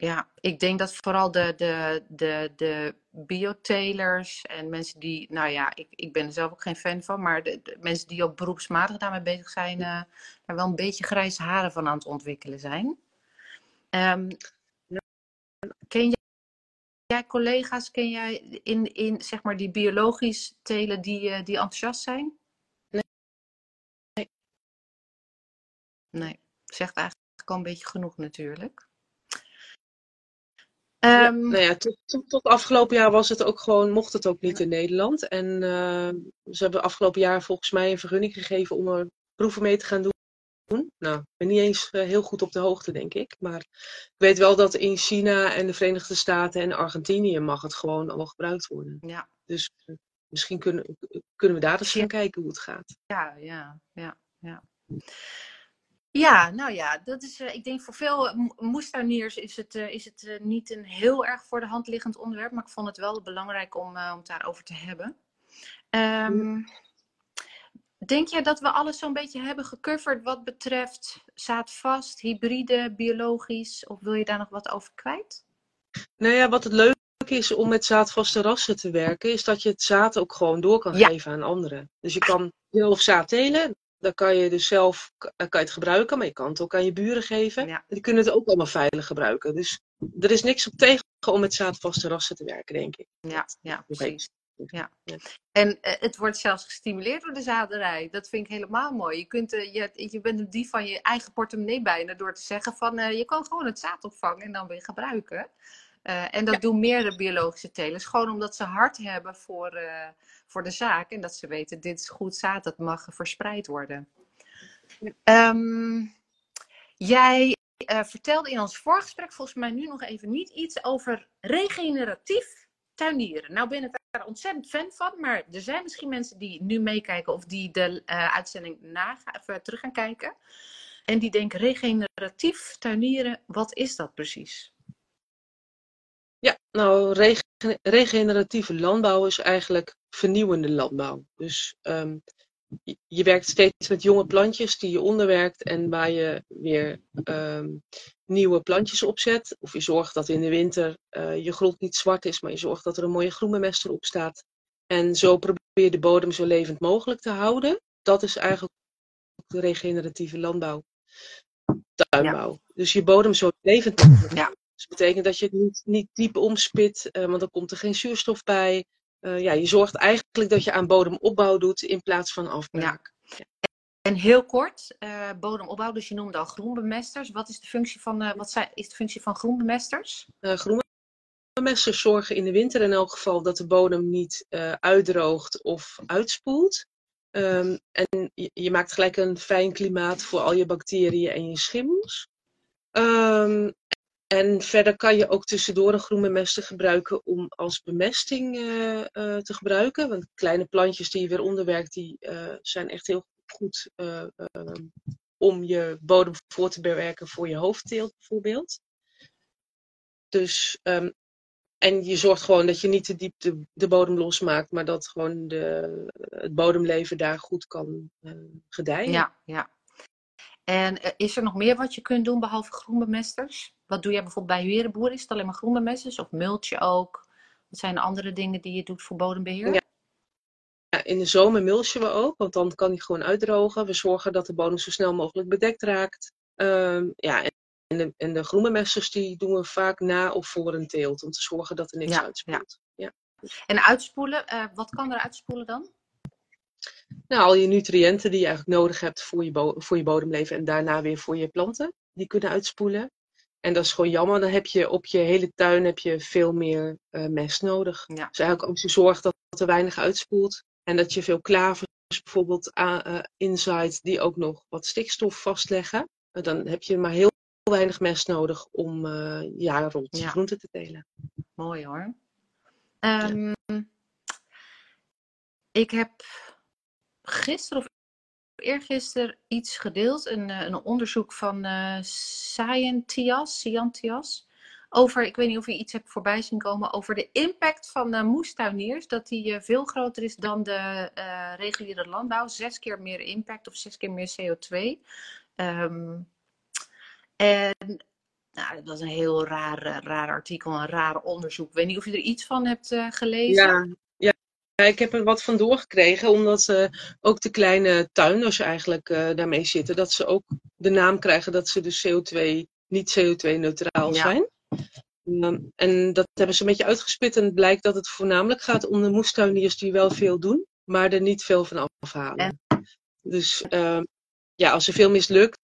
[SPEAKER 1] Ja, ik denk dat vooral de, de, de, de biotelers en mensen die, nou ja, ik, ik ben er zelf ook geen fan van, maar de, de mensen die ook beroepsmatig daarmee bezig zijn, eh daar wel een beetje grijze haren van aan het ontwikkelen zijn. Ehm, ken jij, jij collega's, ken jij in, in zeg maar die biologisch telen die, eh, die enthousiast zijn?
[SPEAKER 2] Nee.
[SPEAKER 1] Nee, zegt eigenlijk al een beetje genoeg natuurlijk.
[SPEAKER 2] Ja,
[SPEAKER 1] Ehm,
[SPEAKER 2] nou ja, tot, tot, tot afgelopen jaar was het ook gewoon, mocht het ook niet in Nederland. En uh, ze hebben afgelopen jaar volgens mij een vergunning gegeven om er proeven mee te gaan doen. Nou, ik ben niet eens uh, heel goed op de hoogte, denk ik. Maar ik weet wel dat in China en de Verenigde Staten en Argentinië mag het gewoon al gebruikt worden.
[SPEAKER 1] ja.
[SPEAKER 2] Dus uh, misschien kunnen, kunnen we daar eens gaan kijken hoe het gaat.
[SPEAKER 1] Ja, ja, ja, ja. Ja, nou ja, dat is, uh, ik denk voor veel moestuiniers is het, uh, is het uh, niet een heel erg voor de hand liggend onderwerp, maar ik vond het wel belangrijk om, om het daarover te hebben. Um, denk jij dat we alles zo'n beetje hebben gecoverd wat betreft zaadvast, hybride, biologisch, of wil je daar nog wat over kwijt?
[SPEAKER 2] Nou ja, wat het leuke is om met zaadvaste rassen te werken, is dat je het zaad ook gewoon door kan
[SPEAKER 1] Ja.
[SPEAKER 2] geven aan anderen. Dus je kan zelf zaad telen, dan kan je dus zelf kan je het gebruiken, maar je kan het ook aan je buren geven.
[SPEAKER 1] Ja.
[SPEAKER 2] Die kunnen het ook allemaal veilig gebruiken. Dus er is niks op tegen om met zaadvaste rassen te werken, denk ik.
[SPEAKER 1] Ja, ja, precies. Ja.
[SPEAKER 2] Ja.
[SPEAKER 1] En uh, het wordt zelfs gestimuleerd door de zaderij. Dat vind ik helemaal mooi. Je, kunt, uh, je, je bent een dief van je eigen portemonnee bijna door te zeggen van uh, je kan gewoon het zaad opvangen en dan weer gebruiken. En dat ja. doen meerdere biologische telers. Gewoon omdat ze hart hebben voor, voor de zaak. En dat ze weten, dit is goed zaad, dat mag verspreid worden. Um, jij uh, vertelde in ons voorgesprek volgens mij nu nog even niet iets over regeneratief tuinieren. Nou ben ik daar ontzettend fan van. Maar er zijn misschien mensen die nu meekijken of die de uitzending na, even terug gaan kijken. En die denken, regeneratief tuinieren, wat is dat precies?
[SPEAKER 2] Ja, nou, regen regeneratieve landbouw is eigenlijk vernieuwende landbouw. Dus um, je, werkt steeds met jonge plantjes die je onderwerkt en waar je weer um, nieuwe plantjes opzet. Of je zorgt dat in de winter uh, je grond niet zwart is, maar je zorgt dat er een mooie groenbemester op staat. En zo probeer je de bodem zo levend mogelijk te houden. Dat is eigenlijk de regeneratieve landbouw. Tuinbouw. Ja. Dus je bodem zo levend mogelijk.
[SPEAKER 1] Ja.
[SPEAKER 2] Dus dat betekent dat je het niet, niet diep omspit, uh, want dan komt er geen zuurstof bij. Uh, ja, je zorgt eigenlijk dat je aan bodemopbouw doet in plaats van afbraak.
[SPEAKER 1] Ja. En heel kort, uh, bodemopbouw, dus je noemde al groenbemesters. Wat is de functie van, uh, wat zijn, is de functie van groenbemesters?
[SPEAKER 2] groenbemesters zorgen in de winter in elk geval dat de bodem niet uitdroogt of uitspoelt. Um, en je, je, maakt gelijk een fijn klimaat voor al je bacteriën en je schimmels. Um, en verder kan je ook tussendoor een groenbemester gebruiken om als bemesting uh, uh, te gebruiken. Want kleine plantjes die je weer onderwerkt, die uh, zijn echt heel goed om je bodem voor te bewerken voor je hoofdteelt bijvoorbeeld. Dus, um, en je zorgt gewoon dat je niet te diep de, de bodem losmaakt, maar dat gewoon de, het bodemleven daar goed kan gedijen.
[SPEAKER 1] Ja, ja. En is er nog meer wat je kunt doen behalve groenbemesters? Wat doe jij bijvoorbeeld bij Werenboer? Is het alleen maar groenbemesters of mulch je ook? Wat zijn de andere dingen die je doet voor bodembeheer?
[SPEAKER 2] Ja. ja in de zomer mulchen we ook, want dan kan die gewoon uitdrogen. We zorgen dat de bodem zo snel mogelijk bedekt raakt. Um, ja, en de, en de groenbemesters die doen we vaak na of voor een teelt, om te zorgen dat er niks
[SPEAKER 1] ja,
[SPEAKER 2] uitspoelt. Ja.
[SPEAKER 1] En uitspoelen, uh, wat kan er uitspoelen dan?
[SPEAKER 2] Nou, al je nutriënten die je eigenlijk nodig hebt voor je, voor je bodemleven en daarna weer voor je planten, die kunnen uitspoelen. En dat is gewoon jammer. Dan heb je op je hele tuin heb je veel meer uh, mest nodig. Ja. Dus eigenlijk je zorgt dat er weinig uitspoelt en dat je veel klavers bijvoorbeeld uh, inzaait die ook nog wat stikstof vastleggen, uh, dan heb je maar heel weinig mest nodig om jaren rond ja. groenten te telen.
[SPEAKER 1] Mooi hoor. Um, ja. Ik heb gisteren of eergisteren iets gedeeld, een, een onderzoek van uh, Scientias, over, ik weet niet of je iets hebt voorbij zien komen, over de impact van de moestuiniers, dat die veel groter is dan de reguliere landbouw, zes keer meer impact of zes keer meer CO2. Um, en nou, dat was een heel raar, raar artikel, een raar onderzoek. Ik weet niet of je er iets van hebt gelezen.
[SPEAKER 2] Ja, ja, ik heb er wat van doorgekregen, omdat uh, ook de kleine tuinders eigenlijk uh, daarmee zitten. Dat ze ook de naam krijgen dat ze dus CO2, niet CO2-neutraal ja. zijn. Um, en dat hebben ze een beetje uitgespit en het blijkt dat het voornamelijk gaat om de moestuiniers die wel veel doen, maar er niet veel van afhalen. En... Dus uh, ja, als er veel mislukt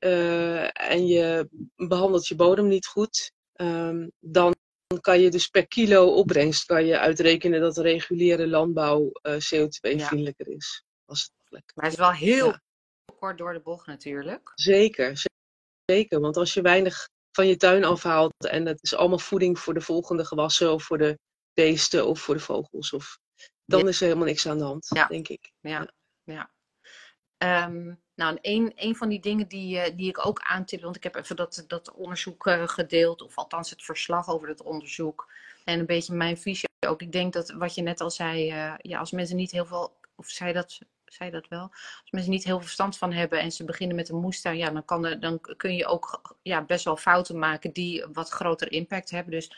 [SPEAKER 2] uh, en je behandelt je bodem niet goed, um, dan dan kan je dus per kilo opbrengst kan je uitrekenen dat reguliere landbouw uh, CO2-vriendelijker is. Als
[SPEAKER 1] het maar het is wel heel ja. kort door de bocht natuurlijk.
[SPEAKER 2] Zeker, zeker. Want als je weinig van je tuin afhaalt en het is allemaal voeding voor de volgende gewassen of voor de beesten of voor de vogels, of, dan ja. is er helemaal niks aan de hand, denk ik.
[SPEAKER 1] Ja, ja. Um, nou, een, een van die dingen die, uh, die ik ook aantip, want ik heb even dat, dat onderzoek uh, gedeeld, of althans het verslag over het onderzoek. En een beetje mijn visie ook. Ik denk dat wat je net al zei, uh, ja, als mensen niet heel veel, of zei dat, zei dat wel, als mensen niet heel veel verstand van hebben en ze beginnen met een moestuin, ja, dan, kan er, dan kun je ook ja, best wel fouten maken die wat groter impact hebben. Dus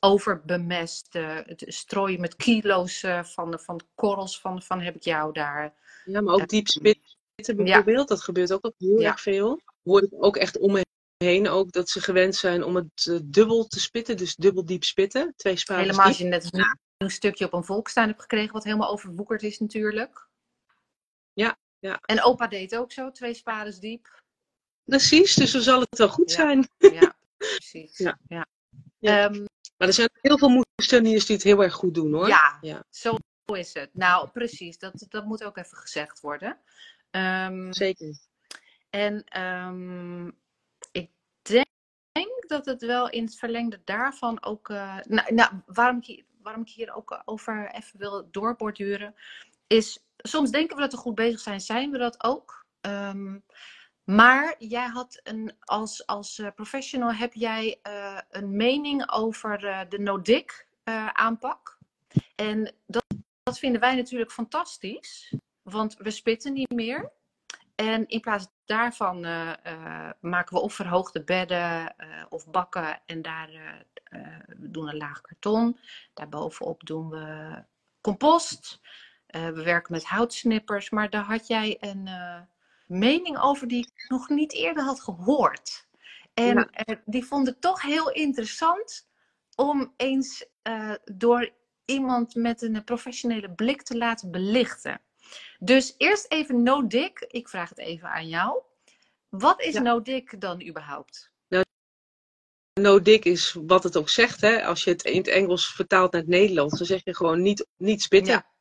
[SPEAKER 1] overbemest, het strooien met kilo's van, van korrels van, van heb ik jou daar.
[SPEAKER 2] Ja, maar ook diep bijvoorbeeld. Ja. Dat gebeurt ook heel ja. erg veel. Hoor ik ook echt om me heen ook dat ze gewend zijn om het uh, dubbel te spitten. Dus dubbel diep spitten. Twee spades
[SPEAKER 1] Helemaal als je net een, stukje op een volkstuin hebt gekregen wat helemaal overwoekerd is natuurlijk.
[SPEAKER 2] Ja, ja.
[SPEAKER 1] En opa deed ook zo, twee spades diep.
[SPEAKER 2] Precies, dus dan zal het wel goed
[SPEAKER 1] ja.
[SPEAKER 2] zijn.
[SPEAKER 1] Ja, (laughs) precies. Ja.
[SPEAKER 2] ja. Um, maar er zijn heel veel moestuiniers die het heel erg goed doen hoor.
[SPEAKER 1] Ja, ja. zo is het. Nou, precies. Dat, dat moet ook even gezegd worden. Um,
[SPEAKER 2] Zeker.
[SPEAKER 1] En um, ik denk dat het wel in het verlengde daarvan ook. Uh, nou, nou, waarom, ik hier, waarom ik hier ook over even wil doorborduren, is soms denken we dat we goed bezig zijn, zijn we dat ook. Um, maar jij had een, als, als uh, professional heb jij uh, een mening over uh, de no-dig aanpak. En dat, dat vinden wij natuurlijk fantastisch. Want we spitten niet meer. En in plaats daarvan uh, uh, maken we of verhoogde bedden uh, of bakken en daar we doen een laag karton. Daarbovenop doen we compost. we werken met houtsnippers. Maar daar had jij een mening over die ik nog niet eerder had gehoord. En ja. die vond ik toch heel interessant om eens door iemand met een professionele blik te laten belichten. Dus eerst even no-dig. Ik vraag het even aan jou. Wat is ja. no-dig dan überhaupt?
[SPEAKER 2] Nou, no-dig is wat het ook zegt. Hè? Als je het in het Engels vertaalt naar het Nederlands, dan zeg je gewoon niet, niet spitten. Ja.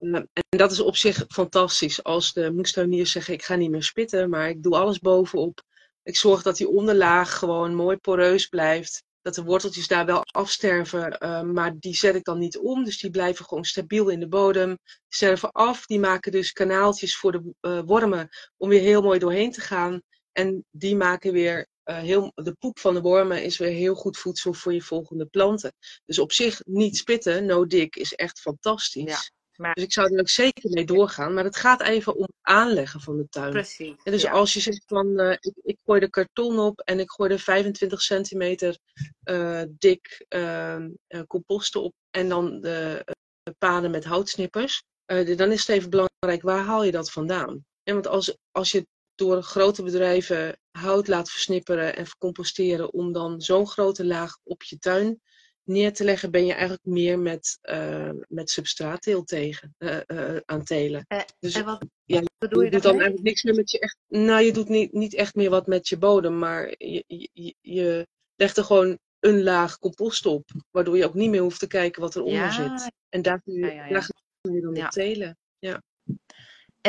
[SPEAKER 2] Uh, en dat is op zich fantastisch. Als de moestuiniers zeggen, ik ga niet meer spitten, maar ik doe alles bovenop. Ik zorg dat die onderlaag gewoon mooi poreus blijft dat de worteltjes daar wel afsterven, uh, maar die zet ik dan niet om. Dus die blijven gewoon stabiel in de bodem. Die sterven af, die maken dus kanaaltjes voor de uh, wormen om weer heel mooi doorheen te gaan. En die maken weer uh, heel, de poep van de wormen is weer heel goed voedsel voor je volgende planten. Dus op zich niet spitten, no dig, is echt fantastisch. Ja. Maar... Dus ik zou er ook zeker mee doorgaan. Maar het gaat even om het aanleggen van de tuin.
[SPEAKER 1] Precies.
[SPEAKER 2] En dus
[SPEAKER 1] ja.
[SPEAKER 2] als je zegt van uh, ik, ik, gooi de karton op en ik gooi er 25 centimeter uh, dik uh, composten op en dan de paden met houtsnippers. dan is het even belangrijk, waar haal je dat vandaan? En want als, als je door grote bedrijven hout laat versnipperen en vercomposteren om dan zo'n grote laag op je tuin neer te leggen, ben je eigenlijk meer met, uh, met substraatteel tegen, uh, aan telen.
[SPEAKER 1] dus en wat ja, bedoel je,
[SPEAKER 2] je doet dan eigenlijk niks meer met je echt. Nou, je doet niet, niet echt meer wat met je bodem, maar je, je, je legt er gewoon een laag compost op, waardoor je ook niet meer hoeft te kijken wat eronder ja. zit. En daar kun je, ja, ja, daar je dan op telen. Ja.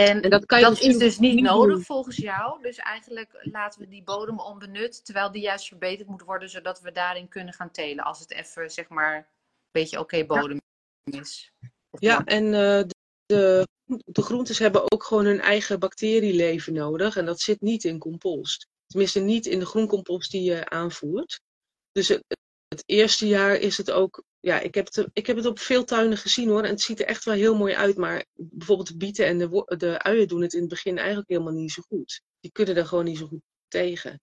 [SPEAKER 1] En, en, dat, kan je dat is dus niet, nodig volgens jou. Dus eigenlijk laten we die bodem onbenut, terwijl die juist verbeterd moet worden, zodat we daarin kunnen gaan telen. Als het even, zeg maar, een beetje oké bodem is.
[SPEAKER 2] ja, en uh, de, de groentes hebben ook gewoon hun eigen bacterieleven nodig. En dat zit niet in compost. Tenminste, niet in de groencompost die je aanvoert. Dus het, het eerste jaar is het ook ja, ik heb, het, ik heb het op veel tuinen gezien hoor. En het ziet er echt wel heel mooi uit. Maar bijvoorbeeld de bieten en de, de uien doen het in het begin eigenlijk helemaal niet zo goed. Die kunnen er gewoon niet zo goed tegen.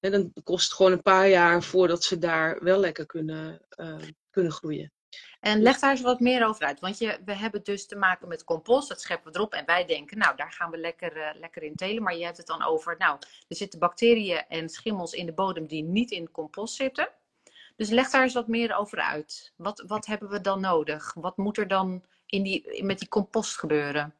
[SPEAKER 2] En dan kost het gewoon een paar jaar voordat ze daar wel lekker kunnen, uh, kunnen groeien.
[SPEAKER 1] En leg daar eens wat meer over uit. Want je, we hebben dus te maken met compost, dat scheppen we erop. En wij denken, nou, daar gaan we lekker, uh, lekker in telen. Maar je hebt het dan over, nou, er zitten bacteriën en schimmels in de bodem die niet in compost zitten. Dus leg daar eens wat meer over uit. Wat, wat hebben we dan nodig? Wat moet er dan in die, met die compost gebeuren?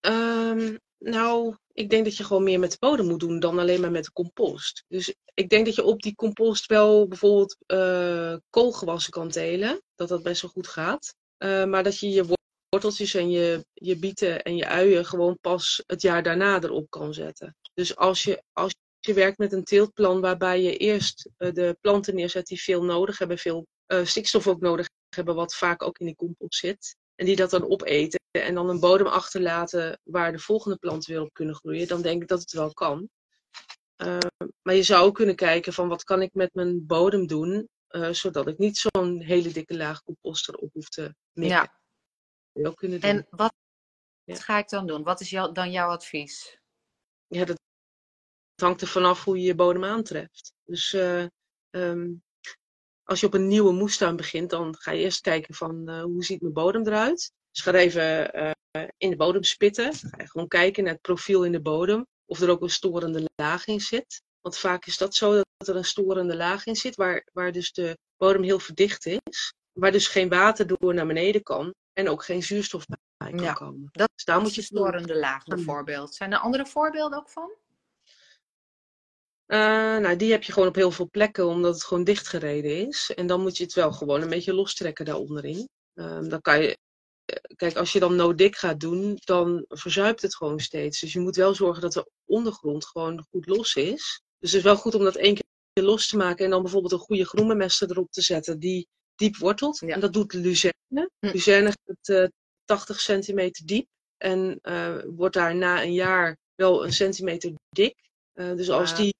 [SPEAKER 2] Um, nou, ik denk dat je gewoon meer met de bodem moet doen dan alleen maar met de compost. Dus ik denk dat je op die compost wel bijvoorbeeld uh, koolgewassen kan telen. Dat dat best wel goed gaat. Uh, maar dat je je worteltjes en je, je bieten en je uien gewoon pas het jaar daarna erop kan zetten. Dus als je, als je werkt met een teeltplan waarbij je eerst uh, de planten neerzet die veel nodig hebben, veel uh, stikstof ook nodig hebben, wat vaak ook in die compost zit. En die dat dan opeten en dan een bodem achterlaten waar de volgende planten weer op kunnen groeien, dan denk ik dat het wel kan. Uh, maar je zou ook kunnen kijken van wat kan ik met mijn bodem doen, zodat ik niet zo'n hele dikke laag compost erop hoef te mikken.
[SPEAKER 1] Ja. Ook kunnen doen. En wat ja. ga ik dan doen? Wat is jou, dan jouw advies?
[SPEAKER 2] Ja, dat het hangt er vanaf hoe je je bodem aantreft. Dus uh, um, als je op een nieuwe moestuin begint, dan ga je eerst kijken van uh, hoe ziet mijn bodem eruit. Dus ga even uh, in de bodem spitten. Ga je gewoon kijken naar het profiel in de bodem. Of er ook een storende laag in zit. Want vaak is dat zo dat er een storende laag in zit, waar, waar dus de bodem heel verdicht is. Waar dus geen water door naar beneden kan. En ook geen zuurstof bij kan
[SPEAKER 1] ja,
[SPEAKER 2] komen.
[SPEAKER 1] Dat dus daar moet je storende laag bijvoorbeeld. Zijn er andere voorbeelden ook van?
[SPEAKER 2] Uh, nou, die heb je gewoon op heel veel plekken, omdat het gewoon dichtgereden is. En dan moet je het wel gewoon een beetje lostrekken daaronderin. Uh, dan kan je, eh, kijk, als je dan no-dik gaat doen, dan verzuipt het gewoon steeds. Dus je moet wel zorgen dat de ondergrond gewoon goed los is. Dus het is wel goed om dat één keer los te maken en dan bijvoorbeeld een goede groenbemester erop te zetten die diep wortelt. En dat doet luzerne. Hm. Luzerne gaat 80 centimeter diep en wordt daar na een jaar wel een centimeter dik. dus als die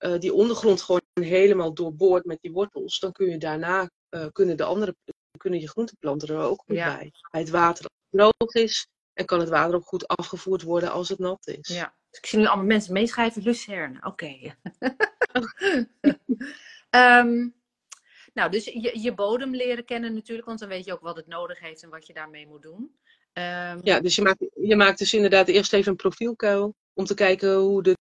[SPEAKER 2] uh, die ondergrond gewoon helemaal doorboort met die wortels, dan kun je daarna, uh, kunnen de andere, kunnen je groenteplanten er ook goed ja. bij. Bij het water dat droog is en kan het water ook goed afgevoerd worden als het nat is.
[SPEAKER 1] Ja, dus ik zie nu allemaal mensen meeschrijven, lucerne. Oké. Okay. (laughs) um, nou, dus je, je bodem leren kennen natuurlijk, want dan weet je ook wat het nodig heeft en wat je daarmee moet doen.
[SPEAKER 2] Um, ja, dus je maakt, je maakt dus inderdaad eerst even een profielkuil om te kijken hoe, de,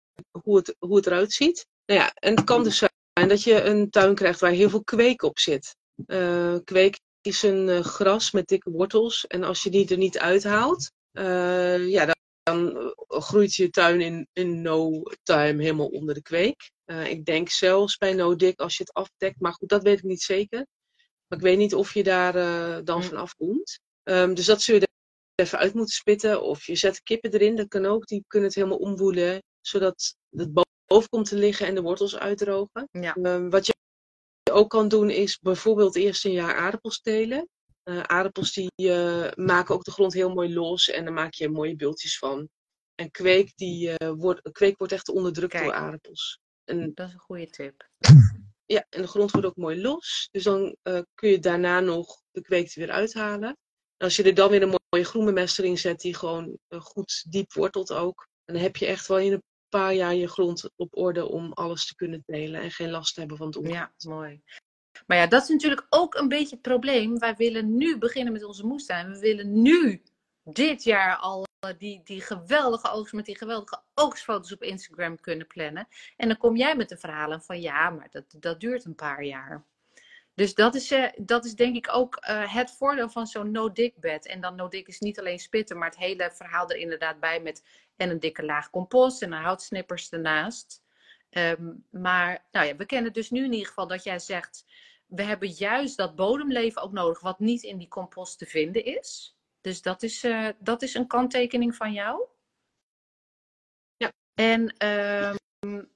[SPEAKER 2] hoe, het, hoe het eruit ziet. Nou ja, en het kan dus zijn dat je een tuin krijgt waar heel veel kweek op zit. Uh, kweek is een uh, gras met dikke wortels. En als je die er niet uithaalt, uh, ja, dan, dan, groeit je tuin in, in no time helemaal onder de kweek. ik denk zelfs bij no dik als je het afdekt. Maar goed, dat weet ik niet zeker. Maar ik weet niet of je daar dan van afkomt. Um, dus dat zul je er even uit moeten spitten. Of je zet kippen erin, dat kan ook. Die kunnen het helemaal omwoelen. Zodat het boven komt te liggen en de wortels uitdrogen. Ja. Um, wat je ook kan doen is bijvoorbeeld eerst een jaar aardappels telen. Uh, aardappels die uh, maken ook de grond heel mooi los en dan maak je mooie bultjes van. En kweek, die, uh, wordt, kweek wordt echt onderdrukt Kijk, door aardappels. En,
[SPEAKER 1] dat is een goede tip.
[SPEAKER 2] Ja, en de grond wordt ook mooi los. Dus dan kun je daarna nog de kweek er weer uithalen. En als je er dan weer een mooie groenbemester in zet die gewoon goed diep wortelt ook. Dan heb je echt wel in een paar jaar je grond op orde om alles te kunnen delen en geen last te hebben van het
[SPEAKER 1] omgaan. Ja, mooi. Maar ja, dat is natuurlijk ook een beetje het probleem. Wij willen nu beginnen met onze moestuin. We willen nu dit jaar al eh, die, die geweldige oogst met die geweldige oogstfoto's op Instagram kunnen plannen. En dan kom jij met de verhalen van ja, maar dat, dat duurt een paar jaar. Dus dat is, uh, dat is denk ik ook uh, het voordeel van zo'n no-dig bed. En dan no-dig is niet alleen spitten, maar het hele verhaal er inderdaad bij met en een dikke laag compost en een houtsnippers ernaast. Um, maar nou ja, we kennen dus nu in ieder geval dat jij zegt, we hebben juist dat bodemleven ook nodig, wat niet in die compost te vinden is. Dus dat is, uh, dat is een kanttekening van jou.
[SPEAKER 2] Ja.
[SPEAKER 1] En um,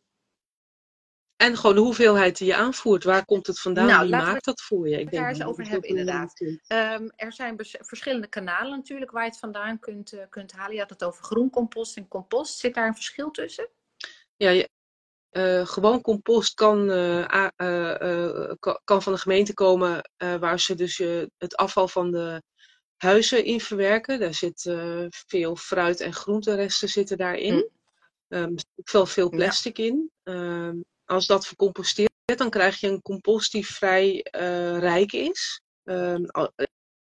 [SPEAKER 2] en gewoon de hoeveelheid die je aanvoert. Waar komt het vandaan? Nou, Wie maakt dat voor je?
[SPEAKER 1] Ik denk daar eens over hebben, inderdaad. Um, er zijn verschillende kanalen natuurlijk waar je het vandaan kunt, uh, kunt halen. Je had het over groencompost en compost. Zit daar een verschil tussen?
[SPEAKER 2] Ja, je, uh, gewoon compost kan, uh, kan van de gemeente komen waar ze dus het afval van de huizen in verwerken. Daar zit veel fruit- en groenteresten zitten daarin. Hm. Um, er zit veel, veel plastic ja. in. Um, als dat vercomposteerd dan krijg je een compost die vrij uh, rijk is.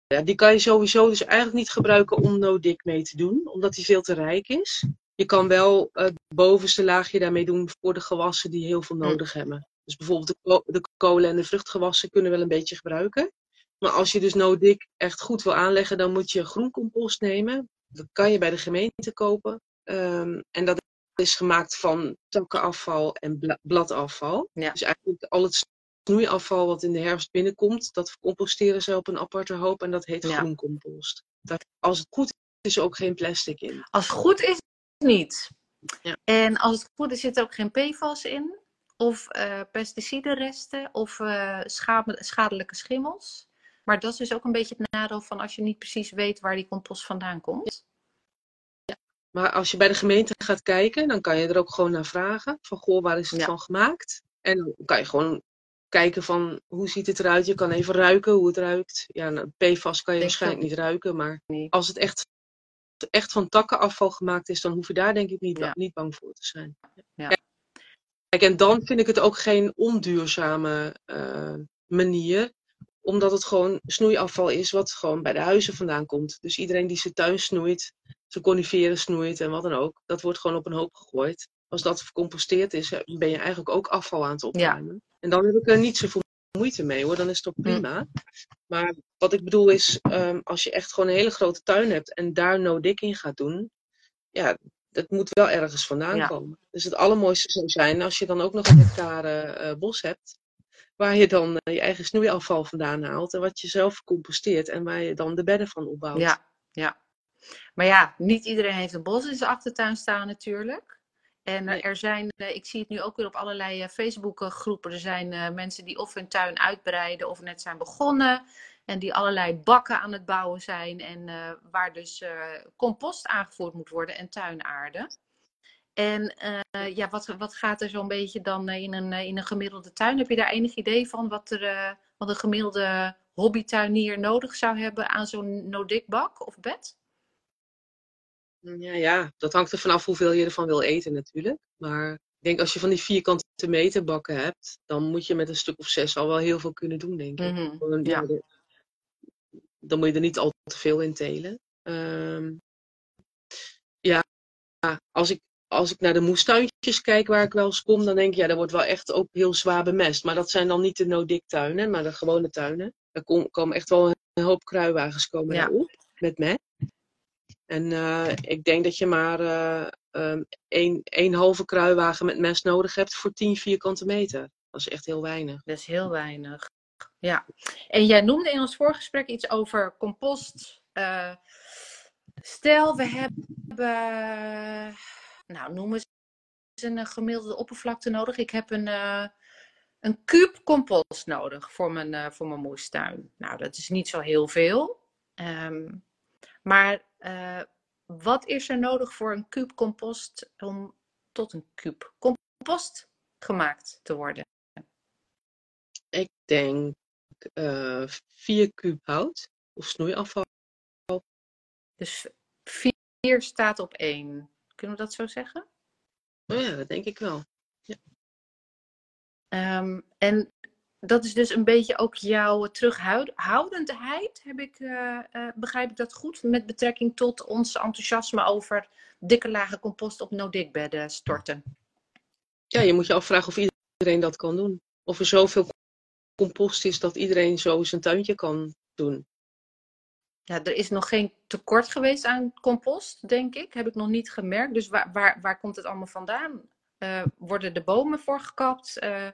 [SPEAKER 2] Ja, die kan je sowieso dus eigenlijk niet gebruiken om no-dig mee te doen, omdat die veel te rijk is. Je kan wel het bovenste laagje daarmee doen voor de gewassen die heel veel hm. nodig hebben. Dus bijvoorbeeld de, de kolen en de vruchtgewassen kunnen wel een beetje gebruiken. Maar als je dus no-dig echt goed wil aanleggen, dan moet je groencompost nemen. Dat kan je bij de gemeente kopen. Um, en dat is gemaakt van takkenafval en bladafval. Ja. Dus eigenlijk al het snoeiafval wat in de herfst binnenkomt, dat composteren ze op een aparte hoop en dat heet ja. groencompost. Daar, als het goed is, is er ook geen plastic in.
[SPEAKER 1] Als het goed is, niet. Ja. En als het goed is, zit er ook geen PFAS in, of uh, pesticidenresten, of uh, schadelijke schimmels. Maar dat is dus ook een beetje het nadeel van als je niet precies weet waar die compost vandaan komt.
[SPEAKER 2] Maar als je bij de gemeente gaat kijken, dan kan je er ook gewoon naar vragen. Van goh, waar is het van gemaakt? En dan kan je gewoon kijken van hoe ziet het eruit. Je kan even ruiken hoe het ruikt. Ja, nou, PFAS kan je waarschijnlijk niet ruiken. Maar als het echt, echt van takkenafval gemaakt is, dan hoef je daar denk ik niet, ja. niet bang voor te zijn. Ja. Kijk, en dan vind ik het ook geen onduurzame uh, manier omdat het gewoon snoeiafval is wat gewoon bij de huizen vandaan komt. Dus iedereen die zijn tuin snoeit, zijn coniferen snoeit en wat dan ook, dat wordt gewoon op een hoop gegooid. Als dat vercomposteerd is, ben je eigenlijk ook afval aan het opruimen. En dan heb ik er niet zoveel moeite mee hoor, dan is het ook hm. prima. Maar wat ik bedoel is, um, als je echt gewoon een hele grote tuin hebt en daar no dik in gaat doen, ja, dat moet wel ergens vandaan ja. komen. Dus het allermooiste zou zijn als je dan ook nog een hectare uh, bos hebt waar je dan uh, je eigen snoeiafval vandaan haalt en wat je zelf composteert en waar je dan de bedden van opbouwt.
[SPEAKER 1] Ja, ja. Maar ja, niet iedereen heeft een bos in zijn achtertuin staan natuurlijk. En nee. er zijn, uh, ik zie het nu ook weer op allerlei Facebook groepen, er zijn mensen die of hun tuin uitbreiden of net zijn begonnen. En die allerlei bakken aan het bouwen zijn en waar dus compost aangevoerd moet worden en tuinaarde. En uh, ja, wat, wat gaat er zo'n beetje dan in een, in een gemiddelde tuin? Heb je daar enig idee van wat, er, uh, wat een gemiddelde hobbytuinier nodig zou hebben aan zo'n no-dik-bak of bed?
[SPEAKER 2] Ja, ja, dat hangt er vanaf hoeveel je ervan wil eten natuurlijk. Maar ik denk als je van die vierkante meterbakken hebt, dan moet je met een stuk of zes al wel heel veel kunnen doen, denk ik. Mm -hmm. ja. Ja, dan moet je er niet al te veel in telen. Um, ja, als ik als ik naar de moestuintjes kijk waar ik wel eens kom, dan denk ik, ja, dat wordt wel echt ook heel zwaar bemest. Maar dat zijn dan niet de no-dik tuinen, maar de gewone tuinen. Er kom, komen echt wel een hoop kruiwagens komen ja. op met mest. En uh, ik denk dat je maar uh, um, één, één halve kruiwagen met mest nodig hebt voor 10 vierkante meter. Dat is echt heel weinig.
[SPEAKER 1] Dat is heel weinig. Ja. En jij noemde in ons voorgesprek iets over compost. Uh, stel, we hebben nou, noem eens een eh, gemiddelde oppervlakte nodig. Ik heb een, uh, een kuub compost nodig voor mijn, uh, voor mijn moestuin. Nou, dat is niet zo heel veel. Um, maar uh, wat is er nodig voor een kuub compost om tot een kuub compost gemaakt te worden?
[SPEAKER 2] Ik denk vier kuub hout of snoeiafval.
[SPEAKER 1] Dus vier staat op één. Kunnen we dat zo zeggen?
[SPEAKER 2] Oh ja, dat denk ik wel. Ja.
[SPEAKER 1] Um, en dat is dus een beetje ook jouw terughoudendheid, heb ik, uh, uh, begrijp ik dat goed, met betrekking tot ons enthousiasme over dikke lage compost op no-dig storten?
[SPEAKER 2] Ja, je moet je afvragen of iedereen dat kan doen. Of er zoveel compost is dat iedereen zo zijn tuintje kan doen.
[SPEAKER 1] Ja, er is nog geen tekort geweest aan compost, denk ik. Heb ik nog niet gemerkt. Dus waar, waar, waar komt het allemaal vandaan? Uh, worden de bomen voor gekapt? Uh,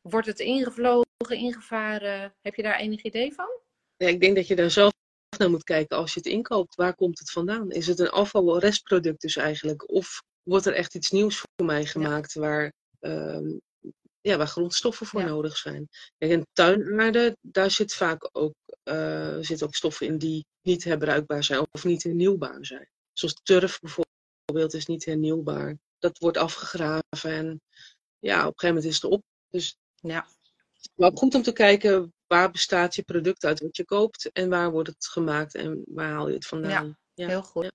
[SPEAKER 1] wordt het ingevlogen, ingevaren? Heb je daar enig idee van?
[SPEAKER 2] Ja, ik denk dat je daar zelf naar moet kijken als je het inkoopt. Waar komt het vandaan? Is het een afval- restproduct dus eigenlijk? Of wordt er echt iets nieuws voor mij gemaakt ja. waar, uh, ja, waar grondstoffen voor ja. nodig zijn? Kijk, in tuinaarde, daar zit vaak ook, uh, zit ook stoffen in die niet herbruikbaar zijn of niet hernieuwbaar zijn. Zoals turf bijvoorbeeld is niet hernieuwbaar. Dat wordt afgegraven en ja, op een gegeven moment is het op. Dus
[SPEAKER 1] ja.
[SPEAKER 2] Maar goed om te kijken waar bestaat je product uit wat je koopt en waar wordt het gemaakt en waar haal je het vandaan.
[SPEAKER 1] Ja, ja. heel goed. Ja.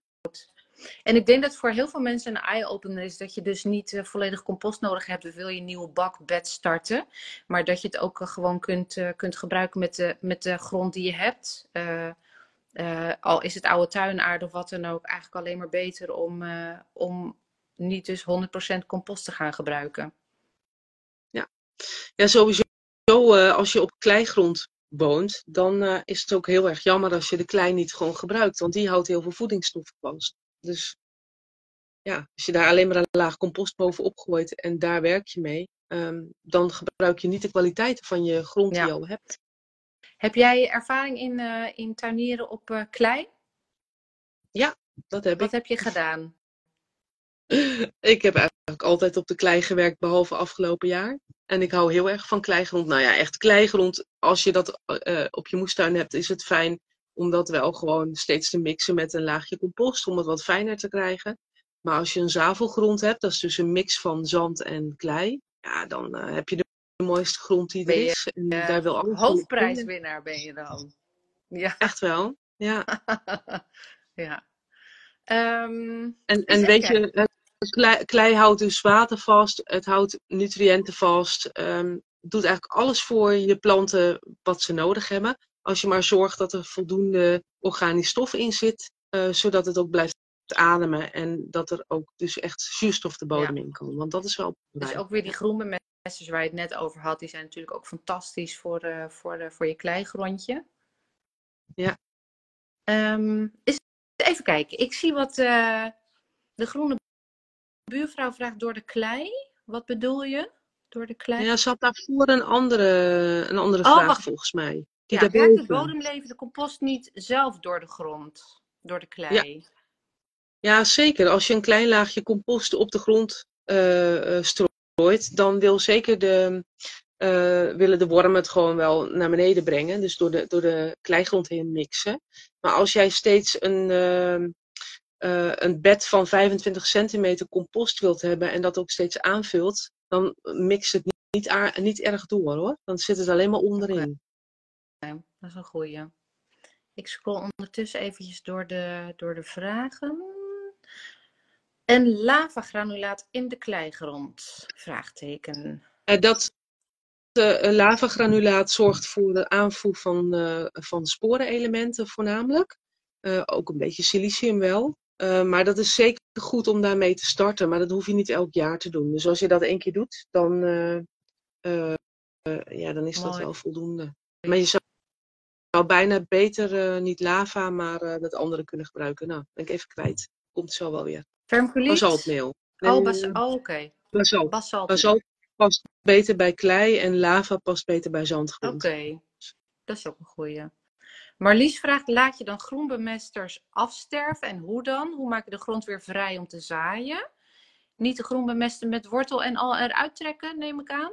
[SPEAKER 1] En ik denk dat voor heel veel mensen een eye-opener is dat je dus niet uh, volledig compost nodig hebt. Wil je een nieuwe bakbed starten. Maar dat je het ook uh, gewoon kunt, uh, kunt gebruiken met de, met de grond die je hebt. al is het oude tuinaarde of wat dan ook. Eigenlijk alleen maar beter om, om niet dus 100% compost te gaan gebruiken.
[SPEAKER 2] Ja, ja sowieso als je op kleigrond woont, dan is het ook heel erg jammer als je de klei niet gewoon gebruikt, want die houdt heel veel voedingsstoffen vast. Dus ja, als je daar alleen maar een laag compost bovenop gooit en daar werk je mee, um, dan gebruik je niet de kwaliteiten van je grond
[SPEAKER 1] ja.
[SPEAKER 2] die je al hebt.
[SPEAKER 1] Heb jij ervaring in, uh, in tuinieren op klei?
[SPEAKER 2] Ja, dat heb
[SPEAKER 1] Wat
[SPEAKER 2] ik.
[SPEAKER 1] heb je gedaan? (laughs)
[SPEAKER 2] ik heb eigenlijk altijd op de klei gewerkt, behalve afgelopen jaar. En ik hou heel erg van kleigrond. Nou ja, echt kleigrond. Als je dat uh, op je moestuin hebt, is het fijn om dat wel gewoon steeds te mixen met een laagje compost. Om het wat fijner te krijgen. Maar als je een zavelgrond hebt, dat is dus een mix van zand en klei. Ja, dan uh, heb je de mooiste grond die er
[SPEAKER 1] je,
[SPEAKER 2] is. En uh, daar wil alles
[SPEAKER 1] hoofdprijswinnaar ben je dan. Ja.
[SPEAKER 2] Echt wel, ja. (laughs)
[SPEAKER 1] ja. Um,
[SPEAKER 2] en en weet je, klei, houdt dus water vast, het houdt nutriënten vast. Um, doet eigenlijk alles voor je planten wat ze nodig hebben. Als je maar zorgt dat er voldoende organisch stof in zit, uh, zodat het ook blijft ademen en dat er ook dus echt zuurstof de bodem ja. in kan. Want dat is wel
[SPEAKER 1] Dus ook weer die groenbemesters waar je het net over had, die zijn natuurlijk ook fantastisch voor, uh, voor, uh, voor je kleigrondje.
[SPEAKER 2] Ja.
[SPEAKER 1] Um, is, even kijken, ik zie wat uh, de groene buurvrouw vraagt door de klei. Wat bedoel je? Door de klei?
[SPEAKER 2] Ja, ze had daarvoor een andere, een andere
[SPEAKER 1] Oh,
[SPEAKER 2] vraag
[SPEAKER 1] wacht.
[SPEAKER 2] volgens mij. Die
[SPEAKER 1] Ja, het bodemleven de compost niet zelf door de grond? Door de klei?
[SPEAKER 2] Ja, zeker. Als je een klein laagje compost op de grond eh, eh, strooit, dan wil zeker de, eh, willen de wormen het gewoon wel naar beneden brengen. Dus door de, door de kleigrond heen mixen. Maar als jij steeds een, ehm, eh, een bed van 25 centimeter compost wilt hebben en dat ook steeds aanvult, dan mixt het niet, niet, niet erg door hoor. Dan zit het alleen maar onderin.
[SPEAKER 1] Oké, dat is een goeie. Ik scroll ondertussen eventjes door de, door de vragen. En lavagranulaat in de kleigrond? Vraagteken.
[SPEAKER 2] Eh, dat eh, lavagranulaat zorgt voor de aanvoer van, eh, van sporenelementen voornamelijk. Eh, ook een beetje silicium wel. Eh, maar dat is zeker goed om daarmee te starten. Maar dat hoef je niet elk jaar te doen. Dus als je dat één keer doet, dan, eh, eh, eh, ja, dan is dat wel voldoende. Maar je zou, zou bijna beter eh, niet lava, maar eh, dat andere kunnen gebruiken. Nou, ben ik even kwijt. Komt zo wel weer.
[SPEAKER 1] Vermiculiet?
[SPEAKER 2] Basaltmeel.
[SPEAKER 1] Oh, bas oh oké.
[SPEAKER 2] basalt.
[SPEAKER 1] Basalt.
[SPEAKER 2] Basalt past beter bij klei en lava past beter bij zandgrond.
[SPEAKER 1] Oké, dat is ook een goeie. Marlies vraagt, laat je dan groenbemesters afsterven en hoe dan? Hoe maak je de grond weer vrij om te zaaien? Niet de groenbemesten met wortel en al eruit trekken, neem ik aan?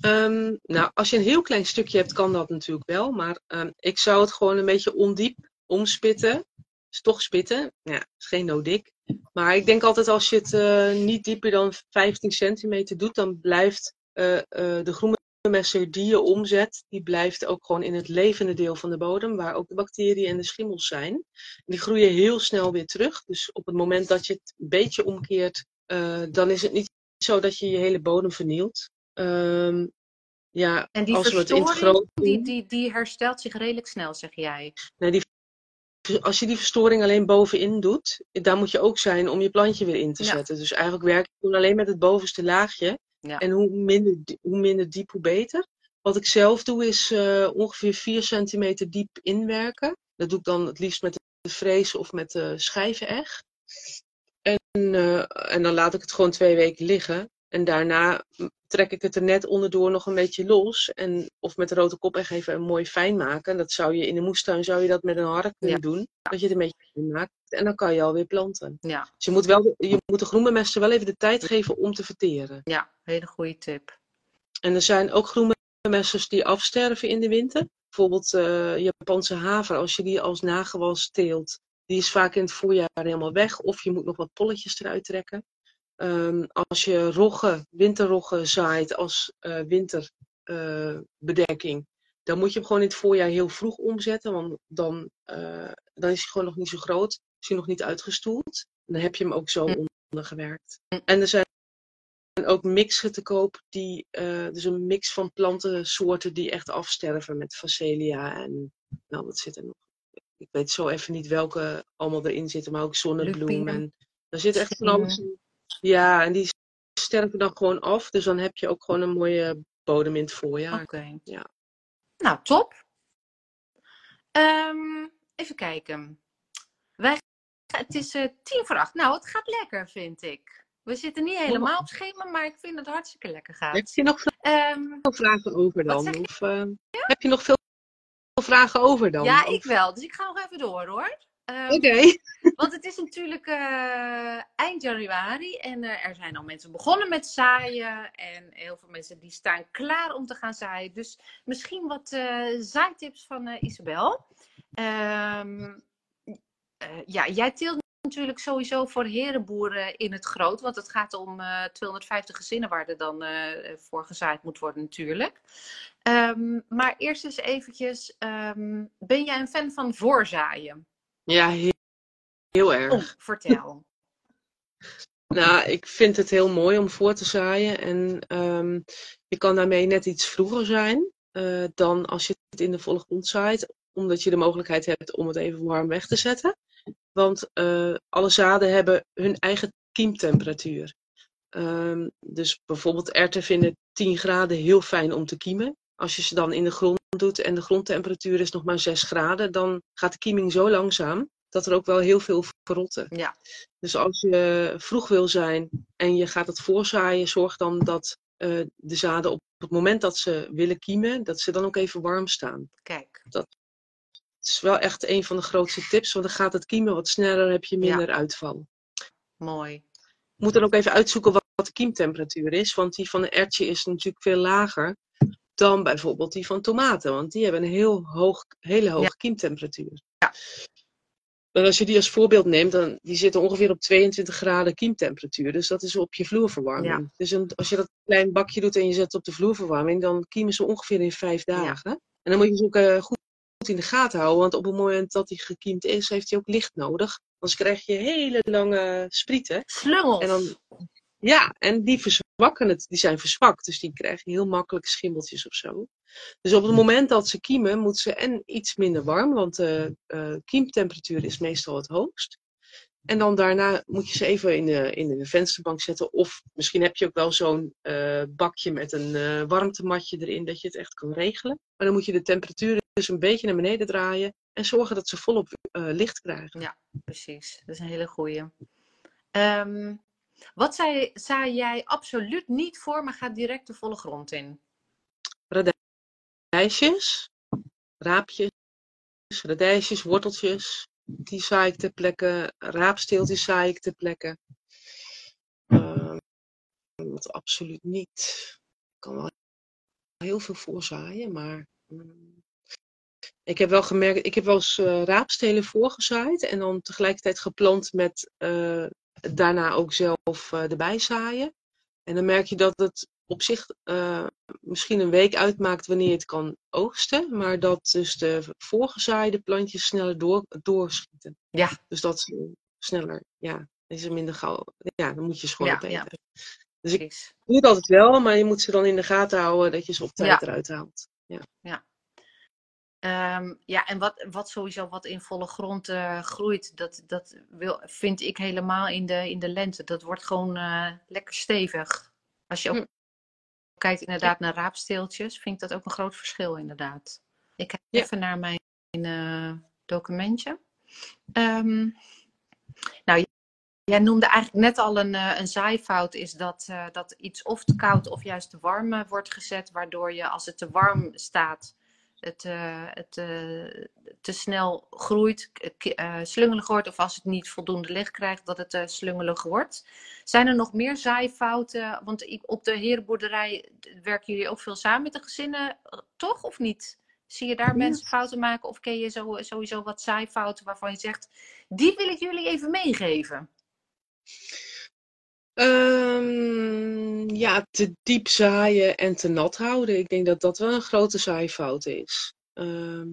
[SPEAKER 2] Ehm, nou, als je een heel klein stukje hebt, kan dat natuurlijk wel. Maar ehm, ik zou het gewoon een beetje ondiep omspitten. Dus toch spitten. Ja, is geen no dik. Maar ik denk altijd als je het eh, niet dieper dan 15 centimeter doet, dan blijft eh, eh, de groenbemester die je omzet, die blijft ook gewoon in het levende deel van de bodem, waar ook de bacteriën en de schimmels zijn. Die groeien heel snel weer terug. Dus op het moment dat je het een beetje omkeert, dan is het niet zo dat je je hele bodem vernielt. Ehm, ja,
[SPEAKER 1] En die
[SPEAKER 2] als we het in het groot
[SPEAKER 1] die, die, die herstelt zich redelijk snel, zeg jij.
[SPEAKER 2] nee, die, als je die verstoring alleen bovenin doet, daar moet je ook zijn om je plantje weer in te
[SPEAKER 1] Ja.
[SPEAKER 2] zetten. Dus eigenlijk werk toen alleen met het bovenste laagje.
[SPEAKER 1] Ja.
[SPEAKER 2] En hoe minder, hoe minder diep, hoe beter. Wat ik zelf doe is eh, ongeveer 4 centimeter diep inwerken. Dat doe ik dan het liefst met de frees of met de schijveneg. En, eh, en dan laat ik het gewoon twee weken liggen. En daarna trek ik het er net onderdoor nog een beetje los. En, of met de rode kopeg even mooi fijn maken. Dat zou je in de moestuin zou je dat met een hark kunnen doen. Dat je het een beetje fijn maakt. En dan kan je alweer planten.
[SPEAKER 1] Ja,
[SPEAKER 2] Dus je moet, wel de, je moet de groenbemester wel even de tijd geven om te verteren.
[SPEAKER 1] ja, hele goede tip.
[SPEAKER 2] En er zijn ook groenbemesters die afsterven in de winter. Bijvoorbeeld eh, Japanse haver, als je die als nagewas teelt, die is vaak in het voorjaar helemaal weg. Of je moet nog wat polletjes eruit trekken. Ehm, als je roggen, winterroggen zaait als eh, winterbedekking, dan moet je hem gewoon in het voorjaar heel vroeg omzetten. Want dan, eh, dan is hij gewoon nog niet zo groot. Is hij nog niet uitgestoeld. Dan heb je hem ook zo
[SPEAKER 1] Hm.
[SPEAKER 2] ondergewerkt.
[SPEAKER 1] Hm.
[SPEAKER 2] En er zijn ook mixen te koop, die, eh, dus een mix van plantensoorten die echt afsterven met facelia en nou, wat zit er nog? Ik weet zo even niet welke allemaal erin zitten, maar ook zonnebloem. En daar zit echt van alles in. Ja, en die sterven dan gewoon af, dus dan heb je ook gewoon een mooie bodem in het voorjaar.
[SPEAKER 1] Oké.
[SPEAKER 2] Ja.
[SPEAKER 1] Nou, top. Ehm, even kijken. Wij, het is eh, tien voor acht. Nou, het gaat lekker, vind ik. We zitten niet helemaal op schema, maar ik vind dat het hartstikke lekker
[SPEAKER 2] Heb
[SPEAKER 1] gaat.
[SPEAKER 2] je nog veel
[SPEAKER 1] Ehm,
[SPEAKER 2] vragen over dan? Of eh, heb je nog veel vragen over dan?
[SPEAKER 1] ja,
[SPEAKER 2] Of-
[SPEAKER 1] ik wel. Dus ik ga nog even door, hoor. Ehm,
[SPEAKER 2] Oké.
[SPEAKER 1] Want het is natuurlijk eh, eind januari en eh, er zijn al mensen begonnen met zaaien. En heel veel mensen die staan klaar om te gaan zaaien. Dus misschien wat eh zaaitips van Isabel. Ehm, eh, ja, jij teelt natuurlijk sowieso voor herenboeren in het groot. Want het gaat om eh 250 gezinnen waar er dan voor gezaaid moet worden natuurlijk. Ehm, maar eerst eens eventjes, ben jij een fan van voorzaaien?
[SPEAKER 2] Ja, heel, heel erg.
[SPEAKER 1] Oh, vertel. (laughs) (laughs)
[SPEAKER 2] Nou, ik vind het heel mooi om voor te zaaien. En ehm, je kan daarmee net iets vroeger zijn eh, dan als je het in de volle grond zaait. Omdat je de mogelijkheid hebt om het even warm weg te zetten. Want eh, alle zaden hebben hun eigen kiemtemperatuur. Ehm, dus bijvoorbeeld erwten vinden 10 graden heel fijn om te kiemen. Als je ze dan in de grond doet en de grondtemperatuur is nog maar 6 graden, dan gaat de kieming zo langzaam dat er ook wel heel veel verrotten.
[SPEAKER 1] Ja.
[SPEAKER 2] Dus als je vroeg wil zijn en je gaat het voorzaaien, zorg dan dat eh, de zaden op het moment dat ze willen kiemen, dat ze dan ook even warm staan.
[SPEAKER 1] Kijk.
[SPEAKER 2] Het is wel echt een van de grootste tips, want dan gaat het kiemen wat sneller, heb je minder uitval.
[SPEAKER 1] Mooi.
[SPEAKER 2] Moet dan ook even uitzoeken wat, wat de kiemtemperatuur is, want die van een ertje is natuurlijk veel lager dan bijvoorbeeld die van tomaten, want die hebben een heel hoog, hele hoge
[SPEAKER 1] Ja.
[SPEAKER 2] kiemtemperatuur.
[SPEAKER 1] Ja.
[SPEAKER 2] En als je die als voorbeeld neemt, dan die zitten ongeveer op 22 graden kiemtemperatuur. Dus dat is op je vloerverwarming.
[SPEAKER 1] Ja.
[SPEAKER 2] Dus een, als je dat klein bakje doet en je zet het op de vloerverwarming, dan kiemen ze ongeveer in vijf dagen. En dan moet je ze ook eh, goed in de gaten houden, want op het moment dat hij gekiemd is, heeft hij ook licht nodig. Anders krijg je hele lange sprieten.
[SPEAKER 1] Slungels.
[SPEAKER 2] En dan, ja, en die verzwakken het, die zijn verzwakt, dus die krijgen heel makkelijk schimmeltjes of zo. Dus op het moment dat ze kiemen, moeten ze en iets minder warm, want de eh, kiemtemperatuur is meestal het hoogst. En dan daarna moet je ze even in de, in de vensterbank zetten. Of misschien heb je ook wel zo'n eh, bakje met een eh, warmtematje erin, dat je het echt kan regelen. Maar dan moet je de temperatuur dus een beetje naar beneden draaien en zorgen dat ze volop licht krijgen.
[SPEAKER 1] Precies, dat is een hele goeie. Ehm, wat zei, jij absoluut niet voor, maar gaat direct de volle grond in?
[SPEAKER 2] radijsjes, raapjes, radijsjes, worteltjes. Die zaai ik ter plekke. Raapsteeltjes zaai ik ter plekke. Ehm, wat absoluut niet. Ik kan wel heel veel voorzaaien, maar... mm, ik heb wel gemerkt, ik heb wel eens eh, raapstelen voorgezaaid en dan tegelijkertijd geplant met eh, daarna ook zelf eh, erbij zaaien. En dan merk je dat het op zich eh, misschien een week uitmaakt wanneer je het kan oogsten, maar dat dus de voorgezaaide plantjes sneller door, doorschieten.
[SPEAKER 1] Ja.
[SPEAKER 2] Dus dat ze sneller, ja, is er minder gauw. Ja, dan moet je ze gewoon
[SPEAKER 1] Ja,
[SPEAKER 2] opeten.
[SPEAKER 1] ja.
[SPEAKER 2] Dus ik doe het altijd wel, maar je moet ze dan in de gaten houden dat je ze op tijd
[SPEAKER 1] Ja.
[SPEAKER 2] eruit haalt.
[SPEAKER 1] Ehm, ja, en wat, wat sowieso wat in volle grond eh, groeit, dat, dat wil, vind ik helemaal in de, in de lente. Dat wordt gewoon eh, lekker stevig. Als je ook
[SPEAKER 2] Hm.
[SPEAKER 1] kijkt inderdaad naar raapsteeltjes, vind ik dat ook een groot verschil inderdaad. Ik kijk
[SPEAKER 2] Ja.
[SPEAKER 1] even naar mijn eh, documentje. Ehm, nou, jij noemde eigenlijk net al een, een zaaifout is dat, dat iets of te koud of juist te warm wordt gezet, waardoor je als het te warm staat, het, eh, het eh, te snel groeit, eh, slungelig wordt, of als het niet voldoende licht krijgt, dat het slungelig wordt. Zijn er nog meer zaaifouten? Want op de herenboerderij werken jullie ook veel samen met de gezinnen, toch of niet? Zie je daar
[SPEAKER 2] Ja.
[SPEAKER 1] mensen fouten maken of ken je zo, sowieso wat zaaifouten waarvan je zegt, die wil ik jullie even meegeven?
[SPEAKER 2] Ehm, ja, te diep zaaien en te nat houden. Ik denk dat dat wel een grote zaaifout is. Ehm,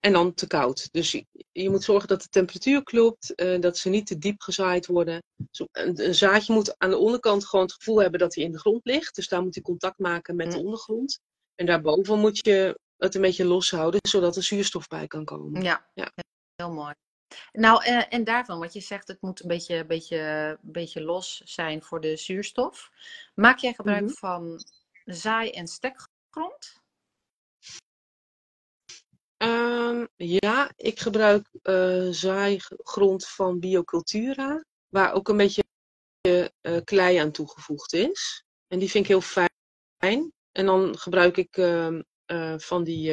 [SPEAKER 2] en dan te koud. Dus je, je moet zorgen dat de temperatuur klopt, eh, dat ze niet te diep gezaaid worden. Zo- Een, een zaadje moet aan de onderkant gewoon het gevoel hebben dat hij in de grond ligt. Dus daar moet hij contact maken met de
[SPEAKER 1] Mm.
[SPEAKER 2] ondergrond. En daarboven moet je het een beetje loshouden, zodat er zuurstof bij kan komen.
[SPEAKER 1] Ja,
[SPEAKER 2] Ja.
[SPEAKER 1] heel mooi. Nou, eh, en daarvan, wat je zegt, het moet een beetje, beetje, beetje los zijn voor de zuurstof. Maak jij gebruik
[SPEAKER 2] Mhm.
[SPEAKER 1] van zaai- en stekgrond?
[SPEAKER 2] Ehm, ja, ik gebruik eh zaaigrond van Biocultura, waar ook een beetje eh, klei aan toegevoegd is. En die vind ik heel fijn. En dan gebruik ik ehm, eh, van die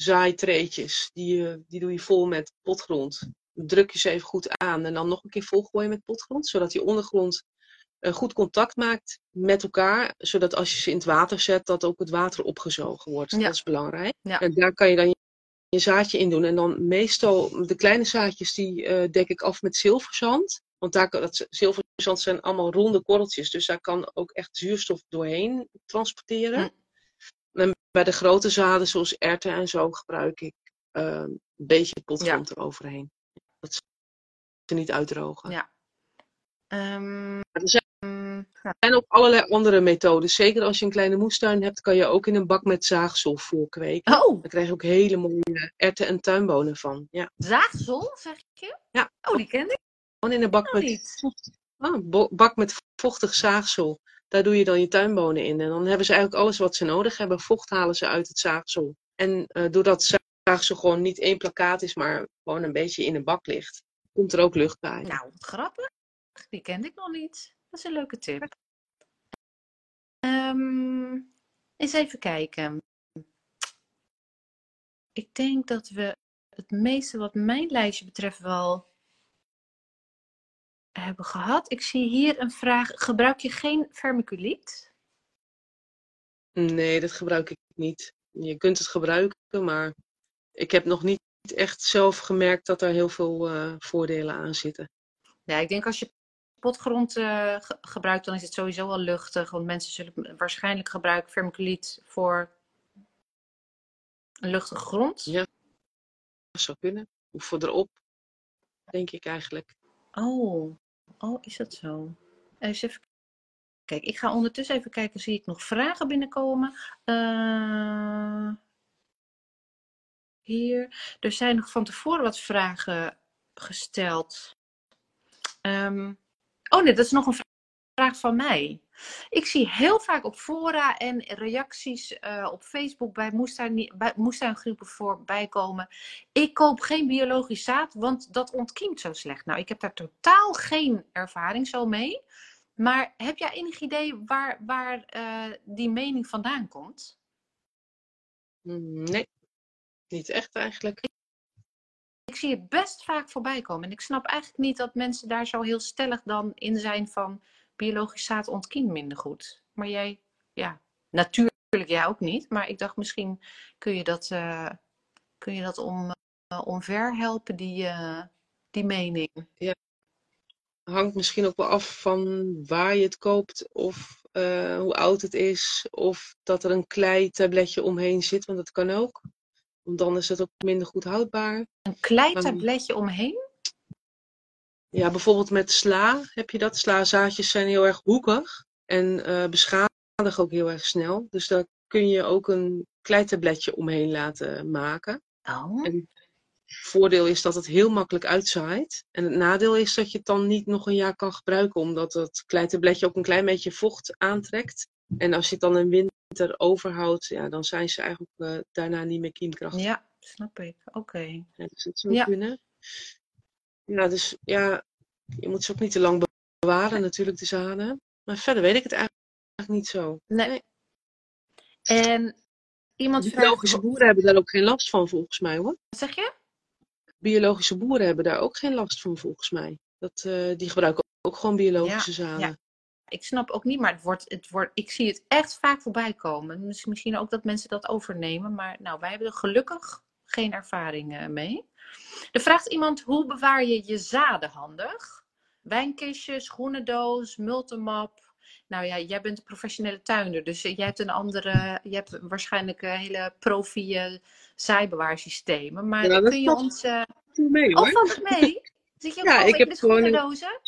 [SPEAKER 2] zaaitreetjes, die, eh, die doe je vol met potgrond. Druk je ze even goed aan en dan nog een keer volgooien met potgrond, zodat die ondergrond eh, goed contact maakt met elkaar, zodat als je ze in het water zet, dat ook het water opgezogen wordt.
[SPEAKER 1] Ja.
[SPEAKER 2] Dat is belangrijk.
[SPEAKER 1] Ja.
[SPEAKER 2] En daar kan je dan je, je zaadje in doen. En dan meestal, de kleine zaadjes, die eh, dek ik af met zilverzand. Want daar, dat zilverzand zijn allemaal ronde korreltjes, dus daar kan ook echt zuurstof doorheen transporteren.
[SPEAKER 1] Hm.
[SPEAKER 2] Bij de grote zaden, zoals erwten en zo, gebruik ik eh, een beetje potgrond eroverheen. Dat ze niet uitdrogen.
[SPEAKER 1] Ja. Ehm,
[SPEAKER 2] Er zijn. Er zijn ook allerlei andere methoden. Zeker als je een kleine moestuin hebt, kan je ook in een bak met zaagsel voorkweken.
[SPEAKER 1] Oh,
[SPEAKER 2] Dan krijg je ook hele mooie erwten en tuinbonen van. Ja.
[SPEAKER 1] zaagsel, zeg je?
[SPEAKER 2] Ja.
[SPEAKER 1] Oh, die ken ik
[SPEAKER 2] Gewoon in een bak met, ah, bak met vochtig zaagsel. Daar doe je dan je tuinbonen in. En dan hebben ze eigenlijk alles wat ze nodig hebben. Vocht halen ze uit het zaagsel. En eh, doordat zaagsel gewoon niet één plakkaat is, maar gewoon een beetje in een bak ligt, komt er ook lucht bij.
[SPEAKER 1] Nou, grappig. Die kende ik nog niet. Dat is een leuke tip. Ehm, eens even kijken. Ik denk dat we het meeste wat mijn lijstje betreft wel hebben gehad. Ik zie hier een vraag. Gebruik je geen vermiculiet?
[SPEAKER 2] Nee, dat gebruik ik niet. Je kunt het gebruiken, maar ik heb nog niet echt zelf gemerkt dat er heel veel eh, voordelen aan zitten.
[SPEAKER 1] Ja, ik denk als je potgrond eh, ge- gebruikt, dan is het sowieso al luchtig. Want mensen zullen waarschijnlijk gebruiken vermiculiet voor een luchtige grond.
[SPEAKER 2] Ja. Dat zou kunnen. Of voor erop, denk ik eigenlijk.
[SPEAKER 1] Oh, oh, is dat zo? Eens even Kijk, ik ga ondertussen even kijken, zie ik nog vragen binnenkomen? Eh, hier. Er zijn nog van tevoren wat vragen gesteld. Ehm, oh nee, dat is nog een vraag van mij. Ik zie heel vaak op fora en reacties eh, op Facebook bij, moestuin, bij moestuingroepen voorbij komen. Ik koop geen biologisch zaad, want dat ontkiemt zo slecht. Nou, ik heb daar totaal geen ervaring zo mee. Maar heb jij enig idee waar, waar eh, die mening vandaan komt?
[SPEAKER 2] Mm, Nee, niet echt eigenlijk.
[SPEAKER 1] Ik zie het best vaak voorbij komen. En ik snap eigenlijk niet dat mensen daar zo heel stellig dan in zijn van biologisch zaad ontkiemt minder goed. Maar jij, ja, natuurlijk jij ook niet. Maar ik dacht misschien kun je dat, eh, kun je dat om, uh, omver helpen, die, uh, die mening.
[SPEAKER 2] Hangt misschien ook wel af van waar je het koopt of hoe oud het is. Of dat er een kleitabletje omheen zit, want dat kan ook. Want dan is het ook minder goed houdbaar.
[SPEAKER 1] Een kleitabletje omheen?
[SPEAKER 2] Ja, bijvoorbeeld met sla heb je dat. Slazaadjes zijn heel erg hoekig en uh, beschadigen ook heel erg snel. Dus daar kun je ook een kleitabletje omheen laten maken.
[SPEAKER 1] Oh.
[SPEAKER 2] En het voordeel is dat het heel makkelijk uitzaait. En het nadeel is dat je het dan niet nog een jaar kan gebruiken, omdat het kleitabletje ook een klein beetje vocht aantrekt. En als je het dan in winter overhoudt, ja, dan zijn ze eigenlijk eh, daarna niet meer kiemkrachtig.
[SPEAKER 1] Ja, snap ik. Oké.
[SPEAKER 2] Ja, dus dat zou
[SPEAKER 1] Ja.
[SPEAKER 2] kunnen. Ja, dus ja, je moet ze ook niet te lang bewaren natuurlijk, de zaden. Maar verder weet ik het eigenlijk niet zo.
[SPEAKER 1] Nee.
[SPEAKER 2] Nee.
[SPEAKER 1] En iemand vraagt...
[SPEAKER 2] Biologische boeren hebben daar ook geen last van, volgens mij hoor.
[SPEAKER 1] Wat zeg je?
[SPEAKER 2] Biologische boeren hebben daar ook geen last van, volgens mij. Dat, eh, die gebruiken ook gewoon biologische zaden.
[SPEAKER 1] ja. Ik snap ook niet, maar het wordt, het wordt, ik zie het echt vaak voorbij komen. Miss- Misschien ook dat mensen dat overnemen, maar nou, wij hebben er gelukkig geen ervaring eh, mee. Er vraagt iemand, hoe bewaar je je zaden handig? Wijnkistje, schoenendoos, multimap. Nou ja, jij bent een professionele tuinder, dus jij hebt een andere, je hebt waarschijnlijk een hele profi eh, zaaibewaarsystemen. Maar
[SPEAKER 2] Ja,
[SPEAKER 1] kun je ons...
[SPEAKER 2] Doe mee
[SPEAKER 1] Oh, valt mee? Zit je ook
[SPEAKER 2] Ja, ik
[SPEAKER 1] in
[SPEAKER 2] heb gewoon een-
[SPEAKER 1] schoenendozen?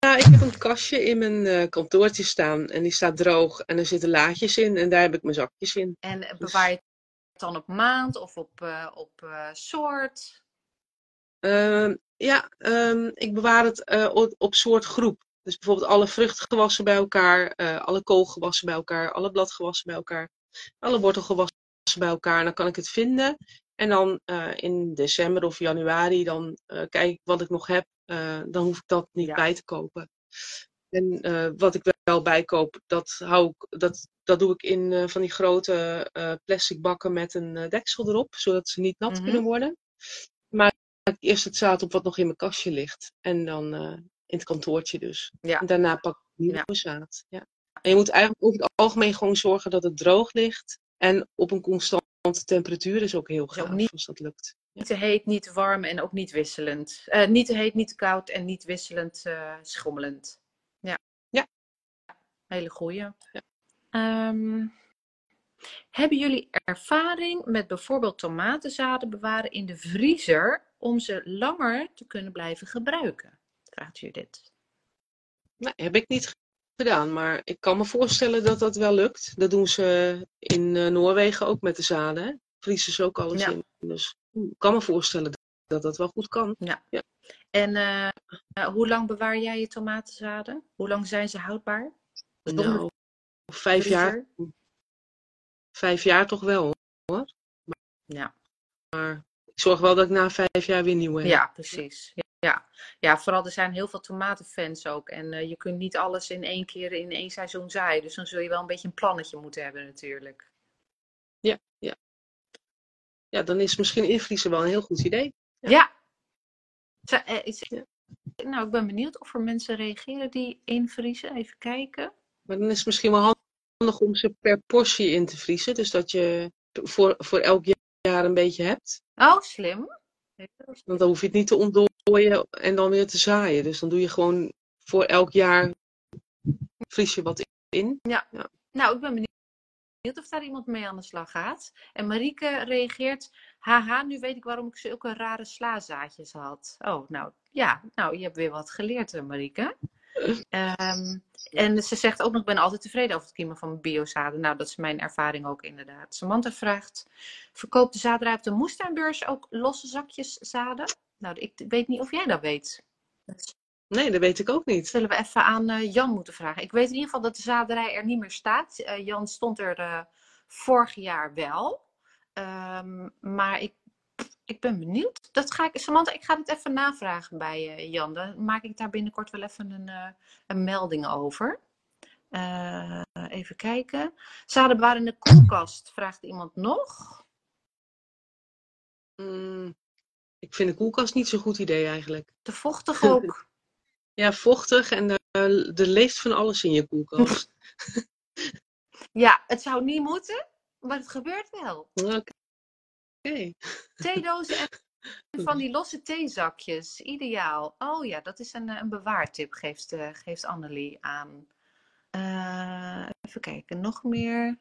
[SPEAKER 2] Nou, ik heb een kastje in mijn kantoortje staan en die staat droog en er zitten laadjes in en daar heb ik mijn zakjes in.
[SPEAKER 1] En
[SPEAKER 2] Dus-
[SPEAKER 1] bewaar je het dan op maand of op, eh, op eh, soort?
[SPEAKER 2] Ehm, ja, ehm, ik bewaar het eh, op, op soort groep. Dus bijvoorbeeld alle vruchtgewassen bij elkaar, alle koolgewassen bij elkaar, alle bladgewassen bij elkaar, alle wortelgewassen bij elkaar. En dan kan ik het vinden. En dan in december of januari, dan kijk ik wat ik nog heb. Dan hoef ik dat niet
[SPEAKER 1] Ja.
[SPEAKER 2] bij te kopen. En eh, wat ik wel bijkoop, dat, hou ik, dat, dat doe ik in eh, van die grote eh, plastic bakken met een deksel erop, zodat ze niet nat
[SPEAKER 1] Mhm.
[SPEAKER 2] kunnen worden. Maar ik eerst het zaad op wat nog in mijn kastje ligt. En dan in het kantoortje dus.
[SPEAKER 1] Ja.
[SPEAKER 2] En daarna pak ik nieuwe zaad. Ja. En je moet eigenlijk over het algemeen gewoon zorgen dat het droog ligt. En op een constante temperatuur is ook heel
[SPEAKER 1] ook
[SPEAKER 2] gaaf
[SPEAKER 1] niet-
[SPEAKER 2] als dat lukt.
[SPEAKER 1] Niet te heet, niet te warm en ook niet wisselend. Niet te heet, niet te koud en niet wisselend schommelend. Ja.
[SPEAKER 2] Ja.
[SPEAKER 1] Hele goeie.
[SPEAKER 2] Ja.
[SPEAKER 1] Ehm, hebben jullie ervaring met bijvoorbeeld tomatenzaden bewaren in de vriezer om ze langer te kunnen blijven gebruiken? Vraagt Judith.
[SPEAKER 2] Nee, heb ik niet gedaan. Maar ik kan me voorstellen dat dat wel lukt. Dat doen ze in eh, Noorwegen ook met de zaden. Hè? Vriezen ze ook alles
[SPEAKER 1] Ja.
[SPEAKER 2] in. Dus ik kan me voorstellen dat dat wel goed kan.
[SPEAKER 1] En eh, eh, hoe lang bewaar jij je tomatenzaden? Hoe lang zijn ze houdbaar?
[SPEAKER 2] Nou, vijf jaar, vijf jaar toch wel hoor.
[SPEAKER 1] Ja.
[SPEAKER 2] Maar ik zorg wel dat ik na vijf jaar weer nieuwe heb.
[SPEAKER 1] Ja, precies. Ja, ja. ja, vooral er zijn heel veel tomatenfans ook. En eh, je kunt niet alles in één keer in één seizoen zaaien. Dus dan zul je wel een beetje een plannetje moeten hebben natuurlijk.
[SPEAKER 2] Ja, dan is misschien invriezen wel een heel goed idee.
[SPEAKER 1] Ja.
[SPEAKER 2] Ja.
[SPEAKER 1] Eh, is-
[SPEAKER 2] Ja.
[SPEAKER 1] Nou, ik ben benieuwd of er mensen reageren die invriezen. Even kijken.
[SPEAKER 2] Maar dan is het misschien wel handig om ze per portie in te vriezen. Dus dat je voor, voor elk jaar een beetje hebt.
[SPEAKER 1] Oh, slim.
[SPEAKER 2] Want dan hoef je het niet te ontdooien en dan weer te zaaien. Dus dan doe je gewoon voor elk jaar vries je wat in.
[SPEAKER 1] Nou, ik ben benieuwd of daar iemand mee aan de slag gaat. En Marieke reageert, haha, nu weet ik waarom ik zulke rare slazaadjes had. Oh, nou, ja, nou, je hebt weer wat geleerd, eh, Marieke. Ehm, en ze zegt ook nog, ik ben altijd tevreden over het kiemen van biozaden. Nou, dat is mijn ervaring ook inderdaad. Samantha vraagt, verkoopt de zaderij op de moestuinbeurs ook losse zakjes zaden? Nou, ik weet niet of jij dat weet.
[SPEAKER 2] Nee, dat weet ik ook niet.
[SPEAKER 1] zullen we even aan eh, Jan moeten vragen. Ik weet in ieder geval dat de zaderij er niet meer staat. Eh, Jan stond er eh, vorig jaar wel. Ehm, maar ik, ik ben benieuwd. Dat ga ik, Samantha, ik ga het even navragen bij eh, Jan. Dan maak ik daar binnenkort wel even een, eh, een melding over. Eh, even kijken. Zaden in de koelkast, vraagt iemand nog.
[SPEAKER 2] Mm, ik vind de koelkast niet zo'n goed idee eigenlijk.
[SPEAKER 1] Te vochtig (laughs) ook.
[SPEAKER 2] Ja, vochtig en er leeft van alles in je koelkast. (laughs)
[SPEAKER 1] ja, het zou niet moeten, maar het gebeurt wel. (laughs)
[SPEAKER 2] Oké. Oké.
[SPEAKER 1] Theedozen en (laughs) van die losse theezakjes. Ideaal. Oh ja, dat is een, eh, een bewaartip, geeft, eh, geeft Annelie aan. Eh, even kijken, nog meer.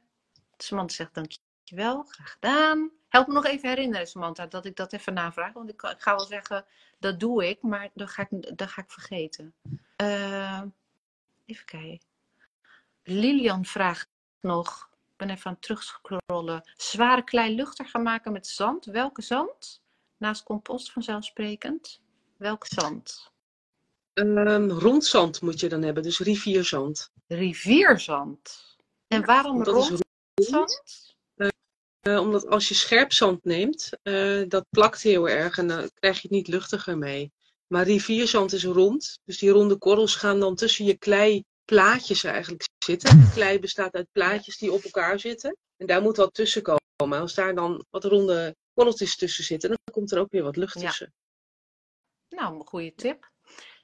[SPEAKER 1] Samantha zegt dankjewel, graag gedaan. Help me nog even herinneren, Samantha, dat ik dat even navraag. Want ik, ik ga wel zeggen, dat doe ik, maar dat ga ik, dat ga ik vergeten. Even kijken. Lilian vraagt nog, ben even aan het terugscrollen. Zware klei luchter gaan maken met zand. Welke zand? Naast compost vanzelfsprekend. Welk zand?
[SPEAKER 2] Ehm, rondzand moet je dan hebben, dus rivierzand.
[SPEAKER 1] Rivierzand. En waarom
[SPEAKER 2] Want dat is
[SPEAKER 1] rond zand?
[SPEAKER 2] Eh, omdat als je scherp zand neemt, eh, dat plakt heel erg en dan krijg je het niet luchtiger mee. Maar rivierzand is rond, dus die ronde korrels gaan dan tussen je kleiplaatjes eigenlijk zitten. Klei bestaat uit plaatjes die op elkaar zitten en daar moet wat tussen komen. Als daar dan wat ronde korreltjes tussen zitten, dan komt er ook weer wat lucht
[SPEAKER 1] Ja.
[SPEAKER 2] tussen.
[SPEAKER 1] Nou, een goede tip.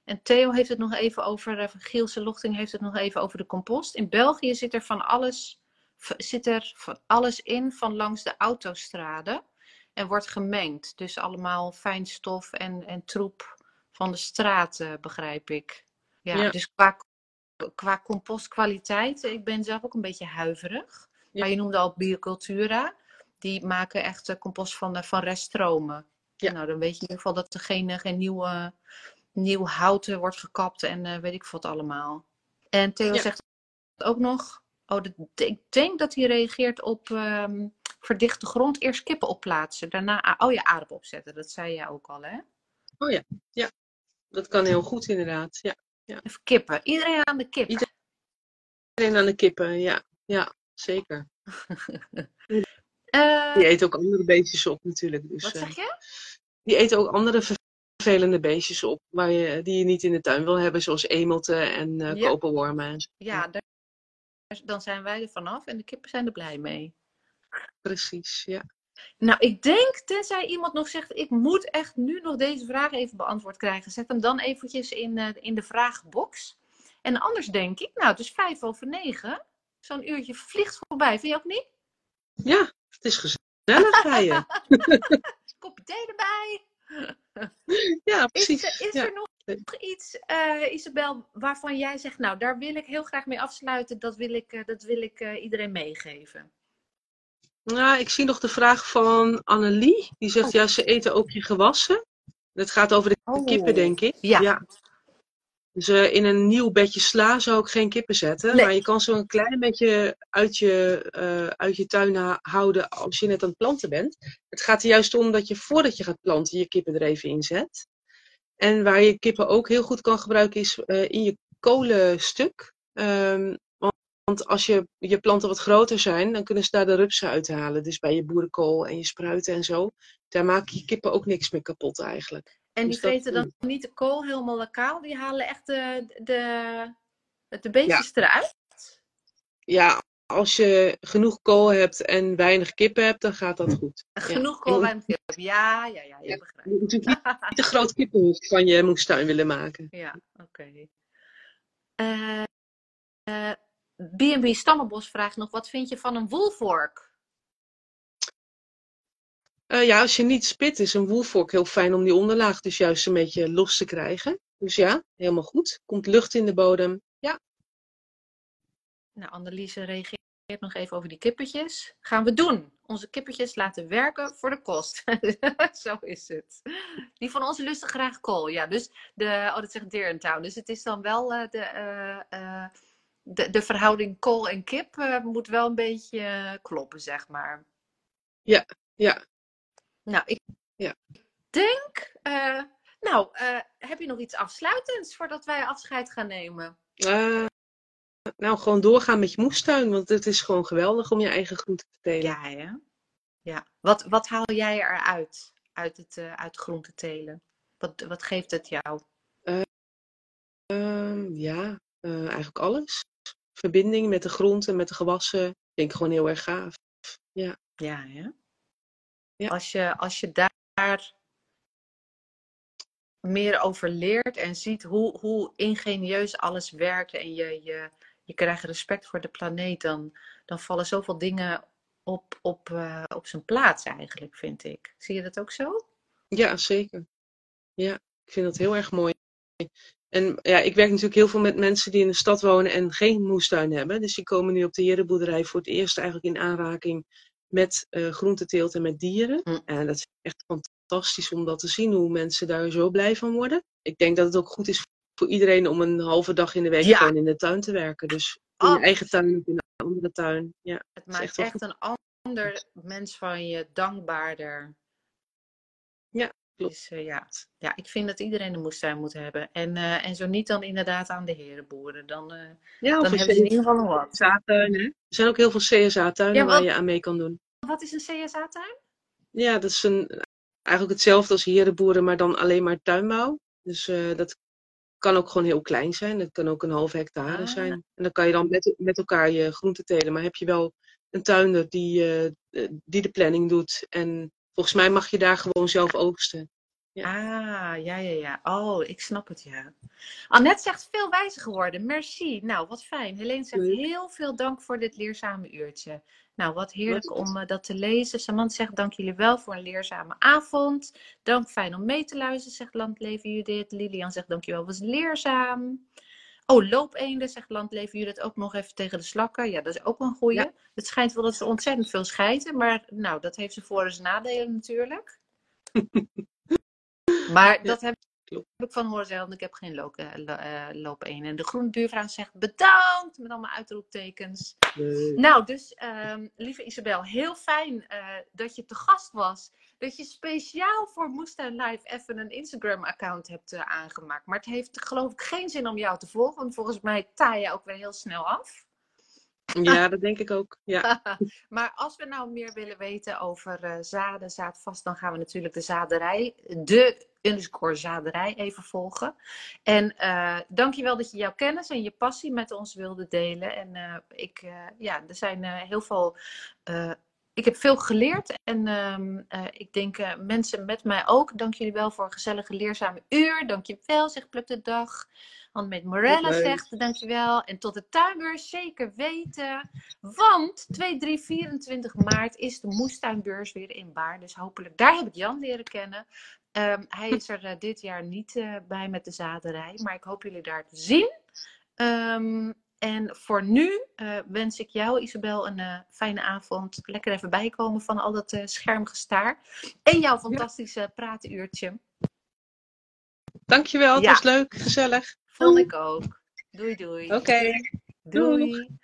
[SPEAKER 1] En Theo heeft het nog even over, eh, Gielse Lochting heeft het nog even over de compost. In België zit er van alles, zit er van alles in van langs de autostraden en wordt gemengd. Dus allemaal fijnstof en, en troep van de straat, eh, begrijp ik. Ja,
[SPEAKER 2] Ja.
[SPEAKER 1] dus qua, qua compostkwaliteit, ik ben zelf ook een beetje huiverig.
[SPEAKER 2] Ja.
[SPEAKER 1] Maar je noemde al Biocultura. Die maken echt eh, compost van, van reststromen.
[SPEAKER 2] Ja.
[SPEAKER 1] Nou, dan weet je in ieder geval dat er geen, eh, geen nieuwe, nieuw hout eh, wordt gekapt en weet ik wat allemaal. En Theo
[SPEAKER 2] Ja.
[SPEAKER 1] zegt ook nog, oh, ik denk dat hij reageert op ehm, verdichte grond. Eerst kippen opplaatsen, daarna, oh ja, aardappel opzetten. Dat zei jij ook al, hè?
[SPEAKER 2] Dat kan heel goed inderdaad. Ja.
[SPEAKER 1] Even kippen. Iedereen aan de kip.
[SPEAKER 2] Ieder- Iedereen aan de kippen, ja. Ja, zeker.
[SPEAKER 1] Eh,
[SPEAKER 2] Die eten ook andere beestjes op natuurlijk. Dus,
[SPEAKER 1] wat
[SPEAKER 2] eh,
[SPEAKER 1] zeg je?
[SPEAKER 2] Die eten ook andere vervelende beestjes op waar je, die je niet in de tuin wil hebben, zoals emelten en eh
[SPEAKER 1] Ja.
[SPEAKER 2] koperwormen. en zo.
[SPEAKER 1] Ja, daar, dan zijn wij er vanaf en de kippen zijn er blij mee.
[SPEAKER 2] Precies, ja.
[SPEAKER 1] Nou, ik denk, tenzij iemand nog zegt, ik moet echt nu nog deze vraag even beantwoord krijgen. Zet hem dan eventjes in, eh, in de vragenbox. En anders denk ik, nou, het is vijf over negen. Zo'n uurtje vliegt voorbij, vind je ook niet?
[SPEAKER 2] Ja, het is gezellig (laughs) bij je. (laughs)
[SPEAKER 1] Kopje thee erbij. (laughs)
[SPEAKER 2] Ja, precies.
[SPEAKER 1] is
[SPEAKER 2] ja.
[SPEAKER 1] er nog iets, eh, Isabel, waarvan jij zegt, nou, daar wil ik heel graag mee afsluiten. Dat wil ik, eh, dat wil ik iedereen meegeven.
[SPEAKER 2] Nou, ik zie nog de vraag van Annelie. Die zegt,
[SPEAKER 1] Oh.
[SPEAKER 2] ja, ze eten ook je gewassen. Dat gaat over de
[SPEAKER 1] Oh.
[SPEAKER 2] kippen, denk ik.
[SPEAKER 1] Ja.
[SPEAKER 2] Dus eh, in een nieuw bedje sla zou ik geen kippen zetten.
[SPEAKER 1] Nee.
[SPEAKER 2] Maar je kan zo een klein beetje uit je, eh, uit je tuin houden als je net aan het planten bent. Het gaat er juist om dat je voordat je gaat planten je kippen er even in zet. En waar je kippen ook heel goed kan gebruiken is eh, in je kolenstuk. Ehm, want, als je, je planten wat groter zijn, dan kunnen ze daar de rupsen uithalen. Dus bij je boerenkool en je spruiten en zo. Daar maken je kippen ook niks meer kapot eigenlijk.
[SPEAKER 1] En die
[SPEAKER 2] Dus
[SPEAKER 1] vreten dan niet de kool helemaal lokaal. Die halen echt de, de, de beestjes eruit.
[SPEAKER 2] ja, als je genoeg kool hebt en weinig kippen hebt, dan gaat dat goed.
[SPEAKER 1] Genoeg
[SPEAKER 2] Ja.
[SPEAKER 1] kool
[SPEAKER 2] En
[SPEAKER 1] bij een kip. Ja, ja, ja, je
[SPEAKER 2] Ja.
[SPEAKER 1] begrijpt.
[SPEAKER 2] Je moet natuurlijk (laughs) niet, een groot kippenhof van je moestuin willen maken.
[SPEAKER 1] Ja, oké. Eh, eh, B&B Stammenbos vraagt nog, wat vind je van een woolvork?
[SPEAKER 2] Eh, ja, als je niet spit, is een woelvork heel fijn om die onderlaag dus juist een beetje los te krijgen. Dus ja, helemaal goed. Komt lucht in de bodem. Ja,
[SPEAKER 1] Nou, Anneliese reageert nog even over die kippetjes. Gaan we doen. Onze kippetjes laten werken voor de kost. (laughs) Zo is het. Die van ons lusten graag kool. Ja, dus de, oh, dat zegt Deer in Town. Dus het is dan wel eh, de, eh, de, de verhouding kool en kip eh, moet wel een beetje kloppen, zeg maar.
[SPEAKER 2] ja.
[SPEAKER 1] Nou, ik
[SPEAKER 2] Ja.
[SPEAKER 1] denk. eh, nou, eh, heb je nog iets afsluitends voordat wij afscheid gaan nemen?
[SPEAKER 2] Nou, gewoon doorgaan met je moestuin, want het is gewoon geweldig om je eigen groenten te telen.
[SPEAKER 1] Ja, hè? Ja. Wat, wat haal jij eruit? Uit het, uit groentetelen? Wat, wat geeft het jou?
[SPEAKER 2] Ehm, ja, eigenlijk alles. Verbinding met de grond en met de gewassen. Ik denk gewoon heel erg gaaf.
[SPEAKER 1] Ja, hè?
[SPEAKER 2] Ja.
[SPEAKER 1] Als, je, als je daar meer over leert en ziet hoe, hoe ingenieus alles werkt en je, je, je krijgt respect voor de planeet, dan, dan vallen zoveel dingen op, op, eh, op zijn plaats eigenlijk, vind ik. Zie je dat ook zo?
[SPEAKER 2] Ja, zeker. Ja, ik vind dat heel erg mooi. En ja, ik werk natuurlijk heel veel met mensen die in de stad wonen en geen moestuin hebben. Dus die komen nu op de herenboerderij voor het eerst eigenlijk in aanraking met eh groenteteelt en met dieren.
[SPEAKER 1] Mm.
[SPEAKER 2] En dat is echt fantastisch om dat te zien, hoe mensen daar zo blij van worden. Ik denk dat het ook goed is voor iedereen om een halve dag in de week
[SPEAKER 1] Ja.
[SPEAKER 2] gewoon in de tuin te werken. Dus in je eigen tuin of in een andere tuin. Ja,
[SPEAKER 1] Het maakt
[SPEAKER 2] echt
[SPEAKER 1] een ander mens van je dankbaarder.
[SPEAKER 2] Ja.
[SPEAKER 1] Dus uh, ja. ja, ik vind dat iedereen een moestuin moet hebben. En, uh, en zo niet dan inderdaad aan de herenboeren. Dan, uh,
[SPEAKER 2] ja,
[SPEAKER 1] dan hebben ze in ieder geval nog wat.
[SPEAKER 2] CSA-tuinen. Er zijn ook heel veel CSA-tuinen ja, waar je aan mee kan doen.
[SPEAKER 1] Wat is een CSA-tuin?
[SPEAKER 2] Ja, dat is een, eigenlijk hetzelfde als herenboeren, maar dan alleen maar tuinbouw. Dus dat kan ook gewoon heel klein zijn. Dat kan ook een halve hectare ah. zijn. En dan kan je dan met, met elkaar je groenten telen. Maar heb je wel een tuinder die, die de planning doet en Volgens mij mag je daar gewoon zelf oogsten.
[SPEAKER 1] Ja. Ah, ja, ja, ja. Oh, ik snap het, ja. Annette zegt veel wijzer geworden. Merci. Nou, wat fijn. Helene zegt heel veel dank voor dit leerzame uurtje. Nou, wat heerlijk om uh, dat te lezen. Samant zegt dank jullie wel voor een leerzame avond. Dank, fijn om mee te luisteren, zegt Landleven Judith. Lilian zegt dankjewel, was leerzaam. Oh, loopeenden, zegt Landleven Judith ook nog even tegen de slakken. Ja, dat is ook een goeie. Ja. Het schijnt wel dat ze ontzettend veel schijten, maar nou, dat heeft ze voor- en nadelen natuurlijk. (laughs) maar dat heb ik van horen zeggen, want ik heb geen uh, loopeenden. En de groene buurvrouw zegt bedankt, met allemaal uitroeptekens. Nee. Nou, dus um, lieve Isabel, heel fijn uh, dat je te gast was dat je speciaal voor Moestuin Live even een Instagram-account hebt uh, aangemaakt. Maar het heeft geloof ik geen zin om jou te volgen, want volgens mij taai je ook weer heel snel af.
[SPEAKER 2] Ja, (laughs) dat denk ik ook. Ja. (laughs)
[SPEAKER 1] maar als we nou meer willen weten over uh, zaden, zaadvast, dan gaan we natuurlijk de zaderij, de underscore zaderij even volgen. En uh, dankjewel dat je jouw kennis en je passie met ons wilde delen. En uh, ik, ja, er zijn heel veel ik heb veel geleerd en um, uh, ik denk uh, mensen met mij ook. Dank jullie wel voor een gezellige leerzame uur. Dank je wel, zegt Pluk de Dag. met Morella zegt dankjewel. En tot de tuinbeurs zeker weten. Want 2, 3, 24 maart is de moestuinbeurs weer in Baar. Dus hopelijk, daar heb ik Jan leren kennen. Um, hij is er uh, dit jaar niet bij met de zaderij. Maar ik hoop jullie daar te zien. Um, en voor nu uh, wens ik jou, Isabel, een uh, fijne avond. Lekker even bijkomen van al dat uh, schermgestaar. En jouw fantastische ja. pratenuurtje.
[SPEAKER 2] Dankjewel, het ja. was leuk, gezellig.
[SPEAKER 1] Vond ik ook. Doei, doei.
[SPEAKER 2] Oké. Okay.
[SPEAKER 1] Doei. doei.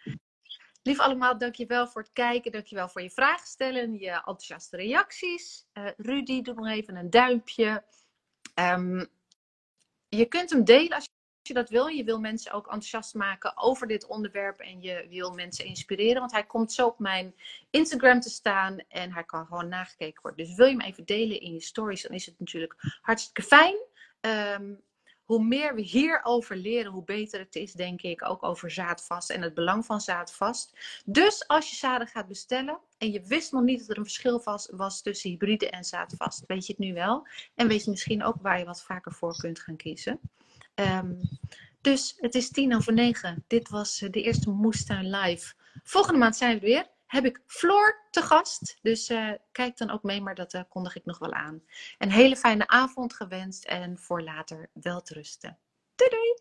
[SPEAKER 1] Lief allemaal, dankjewel voor het kijken. Dankjewel voor je vragen stellen, je enthousiaste reacties. Rudy, doe nog even een duimpje. Um, je kunt hem delen als je je dat wil, je wil mensen ook enthousiast maken over dit onderwerp en je wil mensen inspireren, want hij komt zo op mijn Instagram te staan en hij kan gewoon nagekeken worden. Dus wil je hem even delen in je stories, dan is het natuurlijk hartstikke fijn. Um, hoe meer we hierover leren, hoe beter het is, denk ik, ook over zaadvast en het belang van zaadvast. Dus als je zaden gaat bestellen en je wist nog niet dat er een verschil was tussen hybride en zaadvast, weet je het nu wel. En weet je misschien ook waar je wat vaker voor kunt gaan kiezen. Um, dus het is tien over negen. Dit was eh, de eerste Moestuin Live. Volgende maand zijn we weer. Heb ik Floor te gast. Dus uh, kijk dan ook mee, maar dat uh, kondig ik nog wel aan. Een hele fijne avond gewenst en voor later wel te rusten. Doei doei!